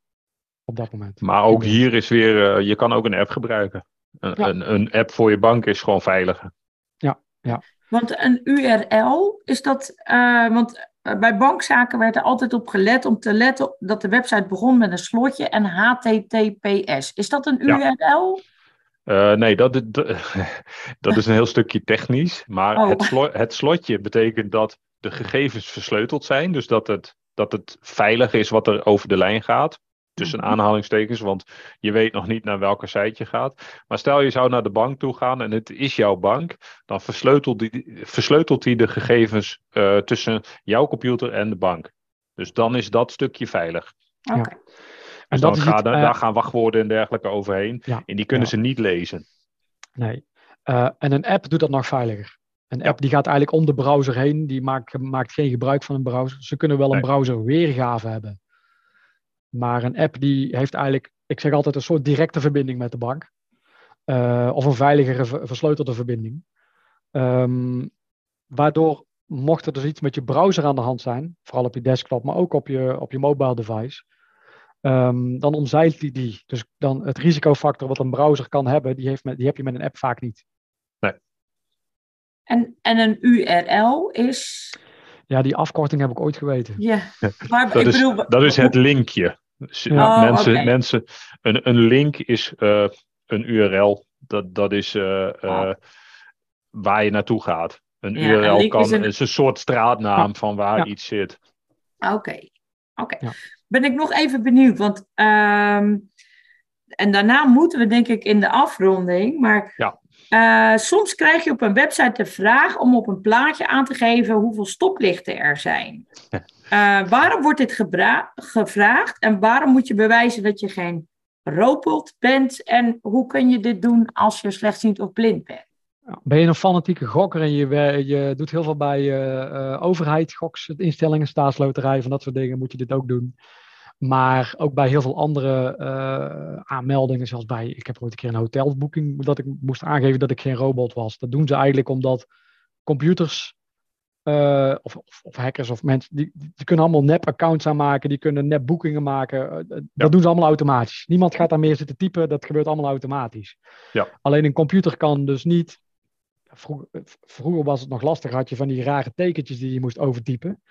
op dat moment.
Maar ook hier is weer, je kan ook een app gebruiken. Een, ja. een, een, app voor je bank is gewoon veiliger.
Ja, ja.
Want een URL, is dat, uh, want bij bankzaken werd er altijd op gelet om te letten dat de website begon met een slotje en HTTPS. Is dat een URL? Ja.
Uh, nee, dat, [laughs] dat is een heel stukje technisch. Maar oh. het, het, slotje betekent dat de gegevens versleuteld zijn. Dus dat het, dat het veilig is wat er over de lijn gaat. Tussen -hmm. aanhalingstekens, want je weet nog niet naar welke site je gaat. Maar stel je zou naar de bank toe gaan en het is jouw bank. Dan versleutelt die, versleutelt die de gegevens uh, tussen jouw computer en de bank. Dus dan is dat stukje veilig.
Oké. Okay.
Dus dan gaan, het, uh, daar gaan wachtwoorden en dergelijke overheen. Ja, en die kunnen ja. ze niet lezen.
Nee. Uh, en een app doet dat nog veiliger. Een app die gaat eigenlijk om de browser heen. Die maakt, maakt geen gebruik van een browser. Ze kunnen wel een nee. browser weergave hebben. Maar een app die heeft eigenlijk, ik zeg altijd, een soort directe verbinding met de bank. Uh, of een veiligere, versleutelde verbinding. Um, waardoor, mocht er dus iets met je browser aan de hand zijn, vooral op je desktop, maar ook op je, op je mobile device, Um, dan omzeilt hij die. Dus dan het risicofactor wat een browser kan hebben, die, heeft met, die heb je met een app vaak niet.
Nee.
En, en een URL is.
Ja, die afkorting heb ik ooit geweten.
Ja,
maar dat, ik is, bedoel, dat is het linkje. Dus, oh, mensen, mensen, een, een link is uh, een URL. Dat, dat is uh, uh, waar je naartoe gaat. Een ja, URL een kan, is een... is een soort straatnaam van waar ja. iets zit.
Oké, oké. Okay. Ja. Ben ik nog even benieuwd, want um, en daarna moeten we denk ik in de afronding, maar
ja.
Uh, soms krijg je op een website de vraag om op een plaatje aan te geven hoeveel stoplichten er zijn. [laughs] Uh, waarom wordt dit gevraagd en waarom moet je bewijzen dat je geen robot bent? En hoe kun je dit doen als je slechtziend of blind bent?
Ben je een fanatieke gokker en je, je doet heel veel bij uh, overheid, goksinstellingen, staatsloterij, van dat soort dingen, moet je dit ook doen. Maar ook bij heel veel andere aanmeldingen, zoals bij, ik heb ooit een keer een hotelboeking, dat ik moest aangeven dat ik geen robot was. Dat doen ze eigenlijk omdat computers uh, of, of, of, hackers of mensen, die, die kunnen allemaal nep-accounts aanmaken, die kunnen nep-boekingen maken. Uh, dat ja. doen ze allemaal automatisch. Niemand gaat daar meer zitten typen, dat gebeurt allemaal automatisch.
Ja.
Alleen een computer kan dus niet. Vroeger, vroeger was het nog lastig, had je van die rare tekentjes die je moest overtypen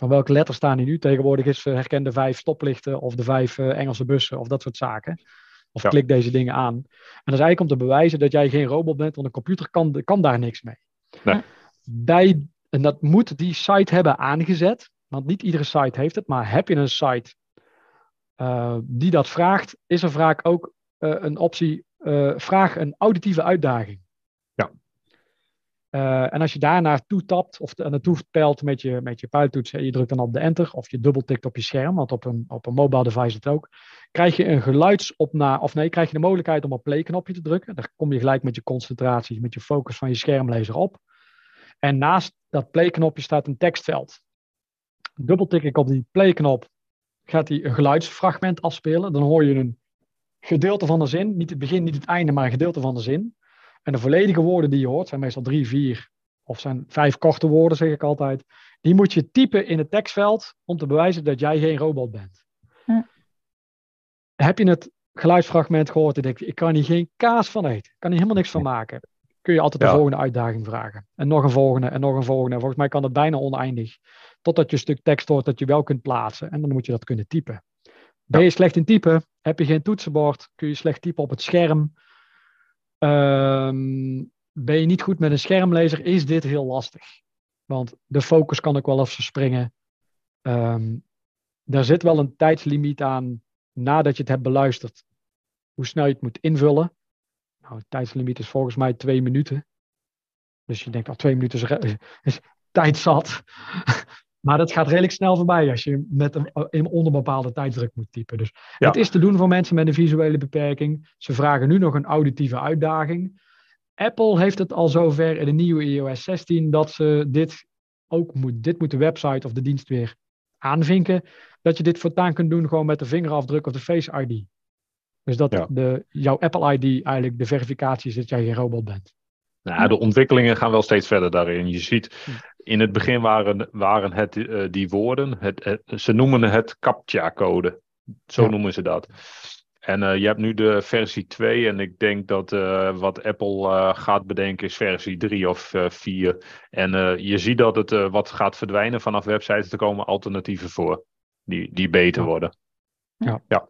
van welke letters staan hier nu? Tegenwoordig is uh, herken de vijf stoplichten of de vijf uh, Engelse bussen of dat soort zaken. Of ja. klik deze dingen aan. En dat is eigenlijk om te bewijzen dat jij geen robot bent, want een computer kan, kan daar niks mee.
Nee.
Bij, en dat moet die site hebben aangezet, want niet iedere site heeft het, maar heb je een site uh, die dat vraagt, is er vaak ook een optie, vraag een auditieve uitdaging. Uh, en als je daar naartoe tapt of naartoe pelt met je, met je pijltoets en je drukt dan op de enter of je dubbeltikt op je scherm, want op een, op een mobile device het ook, krijg je een geluidsopname, of nee, krijg je de mogelijkheid om op play-knopje te drukken. Daar kom je gelijk met je concentratie, met je focus van je schermlezer op. En naast dat play-knopje staat een tekstveld. Dubbeltik ik op die play-knop, gaat hij een geluidsfragment afspelen. Dan hoor je een gedeelte van de zin, niet het begin, niet het einde, maar een gedeelte van de zin. En de volledige woorden die je hoort, zijn meestal drie, vier of zijn vijf korte woorden, zeg ik altijd. Die moet je typen in het tekstveld om te bewijzen dat jij geen robot bent. Hm. Heb je het geluidsfragment gehoord en denk je, ik kan hier geen kaas van eten. Ik kan hier helemaal niks van maken. Kun je altijd de volgende uitdaging vragen. En nog een volgende en nog een volgende. Volgens mij kan het bijna oneindig. Totdat je een stuk tekst hoort dat je wel kunt plaatsen. En dan moet je dat kunnen typen. Ben je slecht in typen? Heb je geen toetsenbord? Kun je slecht typen op het scherm? Um, ben je niet goed met een schermlezer, is dit heel lastig. Want de focus kan ook wel eens verspringen. Um, daar zit wel een tijdslimiet aan nadat je het hebt beluisterd. Hoe snel je het moet invullen. Nou, tijdslimiet is volgens mij twee minuten. Dus je denkt, al oh, twee minuten is, [laughs] is tijd zat. [laughs] Maar dat gaat redelijk snel voorbij als je met een, onder bepaalde tijdsdruk moet typen. Dus ja. het is te doen voor mensen met een visuele beperking. Ze vragen nu nog een auditieve uitdaging. Apple heeft het al zover in de nieuwe iOS 16 dat ze dit ook moet. Dit moet de website of de dienst weer aanvinken. Dat je dit voortaan kunt doen gewoon met de vingerafdruk of de Face ID. Dus dat ja. de, jouw Apple ID eigenlijk de verificatie is dat jij geen robot bent.
Nou, de ontwikkelingen gaan wel steeds verder daarin. Je ziet, hm. in het begin waren, waren het uh, die woorden, het, ze noemen het CAPTCHA-code. Zo ja. noemen ze dat. En uh, je hebt nu de versie 2 en ik denk dat uh, wat Apple gaat bedenken is versie 3 of 4. En je ziet dat het wat gaat verdwijnen vanaf websites. Er komen alternatieven voor die, die beter worden.
Ja.
ja.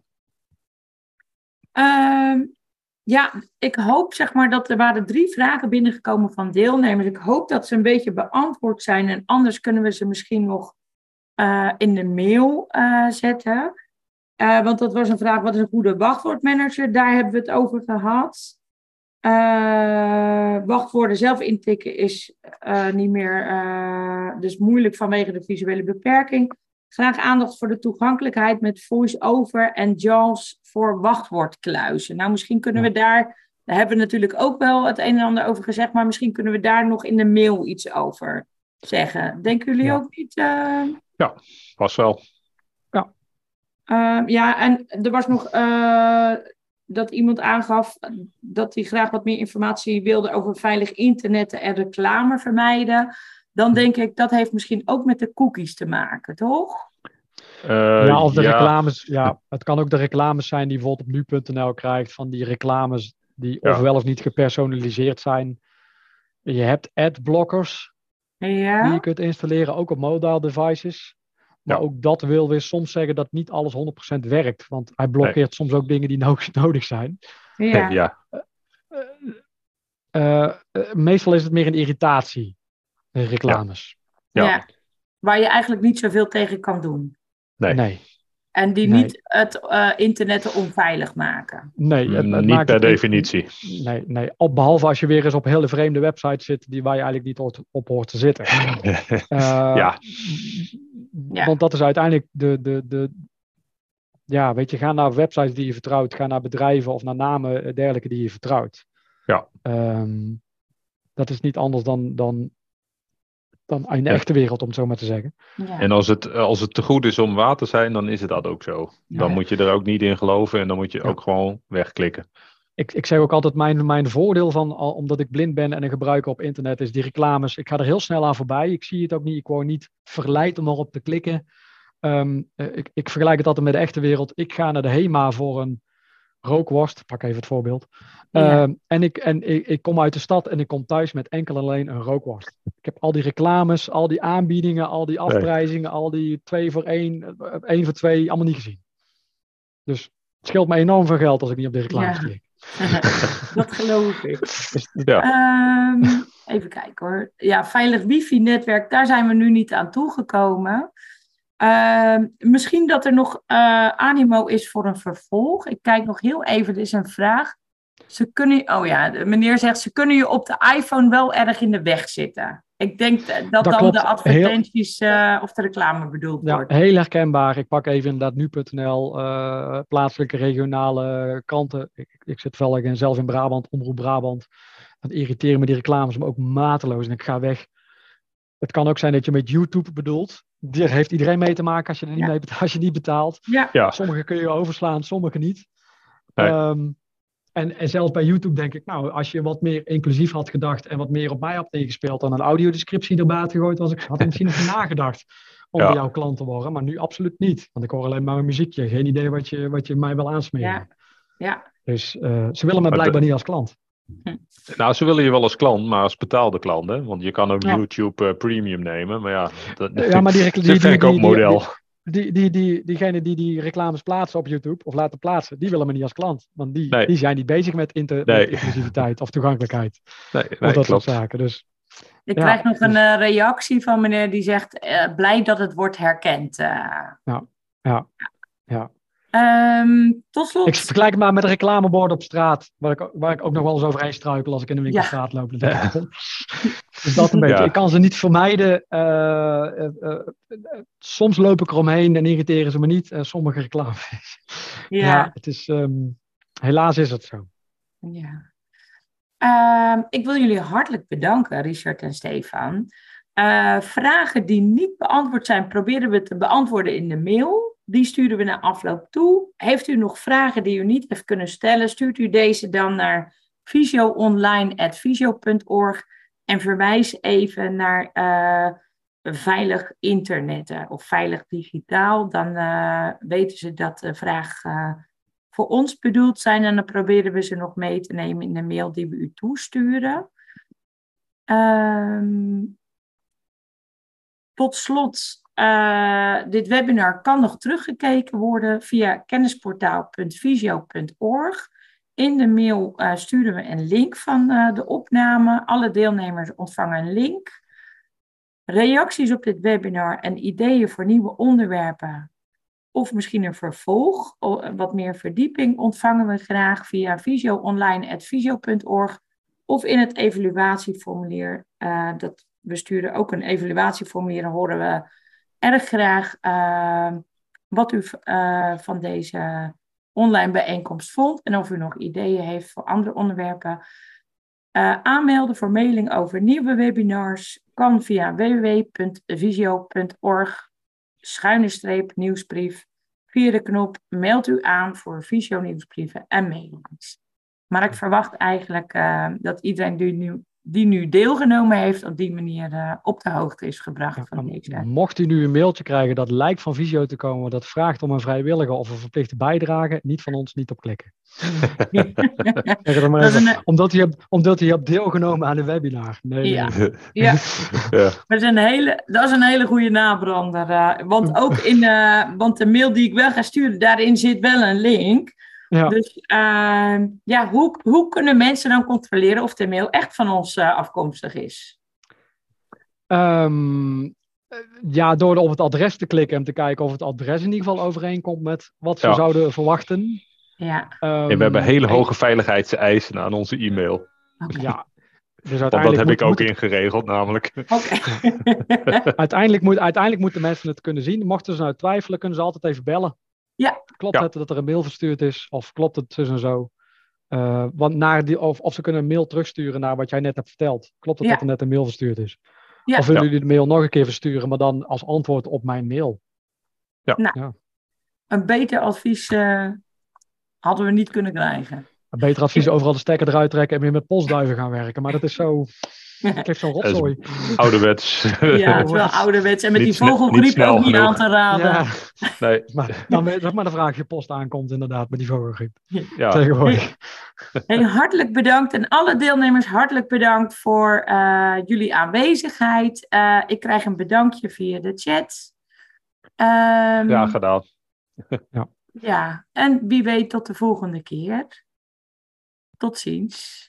Um, ja, ik hoop zeg maar dat er waren drie vragen binnengekomen van deelnemers. Ik hoop dat ze een beetje beantwoord zijn en anders kunnen we ze misschien nog uh, in de mail uh, zetten. Uh, want dat was een vraag, wat is een goede wachtwoordmanager? Daar hebben we het over gehad. wachtwoorden zelf intikken is niet meer dus moeilijk vanwege de visuele beperking. Graag aandacht voor de toegankelijkheid met voice-over en JAWS voor wachtwoordkluizen. Nou, misschien kunnen we daar, daar hebben we natuurlijk ook wel het een en ander over gezegd, maar misschien kunnen we daar nog in de mail iets over zeggen. Denken jullie
ja.
ook niet? Uh...
Ja, was wel.
Ja.
Uh, ja, en er was nog uh, dat iemand aangaf dat hij graag wat meer informatie wilde over veilig internet en reclame vermijden dan denk ik dat heeft misschien ook met de cookies te maken, toch?
Uh, ja, of de ja. reclames. Ja, het kan ook de reclames zijn die je bijvoorbeeld op nu.nl krijgt van die reclames die ja. ofwel of niet gepersonaliseerd zijn. Je hebt adblockers
ja.
die je kunt installeren, ook op mobile devices. Maar ook dat wil weer soms zeggen dat niet alles 100% werkt. Want hij blokkeert soms ook dingen die [laughs] nodig zijn.
Ja. [laughs]
ja.
Uh, uh, meestal is het meer een irritatie, reclames.
Ja. ja. Waar je eigenlijk niet zoveel tegen kan doen.
Nee.
nee.
En die
Nee.
niet het eh, internet onveilig maken.
Nee, het, het
niet
maakt
per
het-
definitie.
Nee, nee. Op, behalve als je weer eens op hele vreemde websites zit die waar je eigenlijk niet op hoort te zitten. [laughs] Eh,
Ja.
Ja.
Want dat is uiteindelijk de, de, de. Ja, weet je, ga naar websites die je vertrouwt. Ga naar bedrijven of naar namen eh, dergelijke die je vertrouwt.
Ja.
Ehm, dat is niet anders dan, dan, dan in de
Ja.
echte wereld, om het zo maar te zeggen.
Ja.
En als het, als het te goed is om waar te zijn, dan is het dat ook zo. Dan
Ja.
moet je er ook niet in geloven en dan moet je
Ja.
ook gewoon wegklikken.
Ik, ik zeg ook altijd, mijn, mijn voordeel van, al- omdat ik blind ben en een gebruiker op internet, is die reclames. Ik ga er heel snel aan voorbij. Ik zie het ook niet. Ik word niet verleid om erop te klikken. Ehm, eh, ik, ik vergelijk het altijd met de echte wereld. Ik ga naar de HEMA voor een rookworst. Pak even het voorbeeld.
Ja.
Ehm, en ik, en ik, ik kom uit de stad en ik kom thuis met enkel en alleen een rookworst. Ik heb al die reclames, al die aanbiedingen, al die afprijzingen, al die twee voor één, eh, één voor twee, allemaal niet gezien. Dus het scheelt me enorm veel geld als ik niet op de reclames
Ja.
klik. [laughs]
dat geloof ik. [laughs]
Dus,
Ja.
Ehm, even kijken hoor. Ja, veilig wifi-netwerk, daar zijn we nu niet aan toegekomen. Ehm, misschien dat er nog eh, animo is voor een vervolg. Ik kijk nog heel even, er is een vraag. Ze kunnen, oh ja, de meneer zegt, ze kunnen je op de iPhone wel erg in de weg zitten. Ik denk dat, dat dan
klopt.
de advertenties eh, of de reclame bedoeld
Ja,
wordt.
heel herkenbaar. Ik pak even inderdaad nu.nl, eh, plaatselijke regionale kranten. Ik, ik zit wel zelf in Brabant, Omroep Brabant. Dat irriteren me die reclames me ook mateloos en ik ga weg. Het kan ook zijn dat je met YouTube bedoelt. Daar heeft iedereen mee te maken als je, er niet
Ja.
mee betaalt, [laughs] als je niet betaalt.
Ja,
Ja,
Sommige kun je overslaan, sommige niet.
Nee.
Ehm, en, en zelfs bij YouTube denk ik, nou, als je wat meer inclusief had gedacht en wat meer op mij had ingespeeld dan een audiodescriptie erbij had gegooid, was ik, had ik misschien nog [laughs] nagedacht om
Ja.
jouw klant te worden. Maar nu absoluut niet. Want ik hoor alleen maar een muziekje. Geen idee wat je, wat je mij wil aansmeren.
ja, ja.
Dus eh, ze willen me
Maar
blijkbaar niet als klant.
Nou ze willen je wel als klant, maar als betaalde klant. Hè? Want je kan ook
Ja.
YouTube eh, Premium nemen. Maar ja, dat,
Ja, maar die, [laughs] die,
een
die, die, die,
verkoopmodel.
die, die, die, diegenen die die reclames plaatsen op YouTube of laten plaatsen, die willen me niet als klant. Want die,
Nee.
die zijn niet bezig met, inter,
Nee.
met inclusiviteit of toegankelijkheid. [laughs]
Nee,
of dat soort
klopt.
zaken. Dus
Ik
Ja,
krijg nog
dus-
een eh, reactie van meneer die zegt, eh, blij dat het wordt herkend. eh.
ja, ja.
Ehm, tot slot.
Ik vergelijk het maar met een reclamebord op straat, waar ik, waar ik ook nog wel eens overheen struikel als ik in de winkelstraat loop. [laughs] Dus dat een beetje.
Ja.
Ik kan ze niet vermijden. eh, eh, eh, soms loop ik eromheen en irriteren ze me niet. Sommige reclames. ja.
ja.
het is, ehm, helaas is het zo.
Ja. Ehm, ik wil jullie hartelijk bedanken, Richard en Stefan. Eh, vragen die niet beantwoord zijn, proberen we te beantwoorden in de mail. Die sturen we na afloop toe. Heeft u nog vragen die u niet heeft kunnen stellen, stuurt u deze dan naar visioonline.visio.org en verwijs even naar eh, veilig internet of veilig digitaal. Dan eh, weten ze dat de vraag eh, voor ons bedoeld zijn. En dan proberen we ze nog mee te nemen in de mail die we u toesturen. Ehm, tot slot, eh, dit webinar kan nog teruggekeken worden via kennisportaal.visio.org. In de mail eh, sturen we een link van eh, de opname. Alle deelnemers ontvangen een link. Reacties op dit webinar en ideeën voor nieuwe onderwerpen of misschien een vervolg, wat meer verdieping, ontvangen we graag via visioonline.visio.org of in het evaluatieformulier. dat, we sturen ook een evaluatieformulier, dan horen we erg graag eh, wat u eh, van deze online bijeenkomst vond en of u nog ideeën heeft voor andere onderwerpen. Eh, aanmelden voor mailing over nieuwe webinars kan via www.visio.org schuine streep nieuwsbrief. Via de knop meld u aan voor visio nieuwsbrieven en mailings. Maar ik verwacht eigenlijk eh, dat iedereen die nu, die nu deelgenomen heeft, op die manier uh, op de hoogte is gebracht
Ja,
van deze.
Mocht u nu een mailtje krijgen dat lijkt van Visio te komen, dat vraagt om een vrijwillige of een verplichte bijdrage, niet van ons, niet op klikken. [laughs] Zeg het maar
Dat is
even.
een-
Omdat, je hebt, omdat je hebt deelgenomen aan een webinar. Nee, nee,
Ja.
nee. [laughs]
Ja, [laughs]
ja.
dat is een hele, dat is een hele goede nabrander. eh, want ook in eh, want de mail die ik wel ga sturen, daarin zit wel een link.
Ja.
Dus eh, ja, hoe, hoe kunnen mensen dan controleren of de mail echt van ons eh, afkomstig is?
Ehm, eh, ja, door op het adres te klikken en te kijken of het adres in ieder geval overeenkomt met wat we
Ja.
zouden verwachten.
Ja,
Ehm,
En we hebben hele hoge veiligheidseisen aan onze e-mail.
Ja, dus
Want dat heb
moet,
ik ook
moet
ingeregeld namelijk. [laughs] [laughs]
Uiteindelijk, moet, uiteindelijk moeten mensen het kunnen zien. Mochten ze nou twijfelen, kunnen ze altijd even bellen.
Ja.
Klopt
Ja.
het dat er een mail verstuurd is? Of klopt het zus en zo? Eh, want naar die, of, of ze kunnen een mail terugsturen naar wat jij net hebt verteld. Klopt het
Ja.
dat er net een mail verstuurd is?
Ja.
Of willen
Ja.
jullie de mail nog een keer versturen, maar dan als antwoord op mijn mail?
Een beter advies eh, hadden we niet kunnen krijgen.
Een beter advies overal de stekker eruit trekken en weer met postduiven gaan werken. Maar dat is zo. [laughs] Het heeft zo'n
Dat
rotzooi.
Ouderwets.
Ja, het is wel [laughs] ouderwets. En met
Niet
die
niet
vogelgriep ook niet
genoeg.
aan te raden.
Ja, [laughs]
nee,
maar dan weet zeg maar de vraag je post aankomt, inderdaad, met die vogelgriep.
ja.
Tegenwoordig.
Hey, hartelijk bedankt en alle deelnemers hartelijk bedankt voor eh, jullie aanwezigheid. Eh, ik krijg een bedankje via de chat. Ehm,
ja, gedaan.
ja, en wie weet tot de volgende keer. Tot ziens.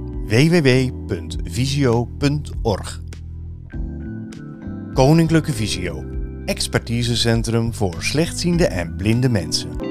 www.visio.org. Koninklijke Visio, expertisecentrum voor slechtziende en blinde mensen.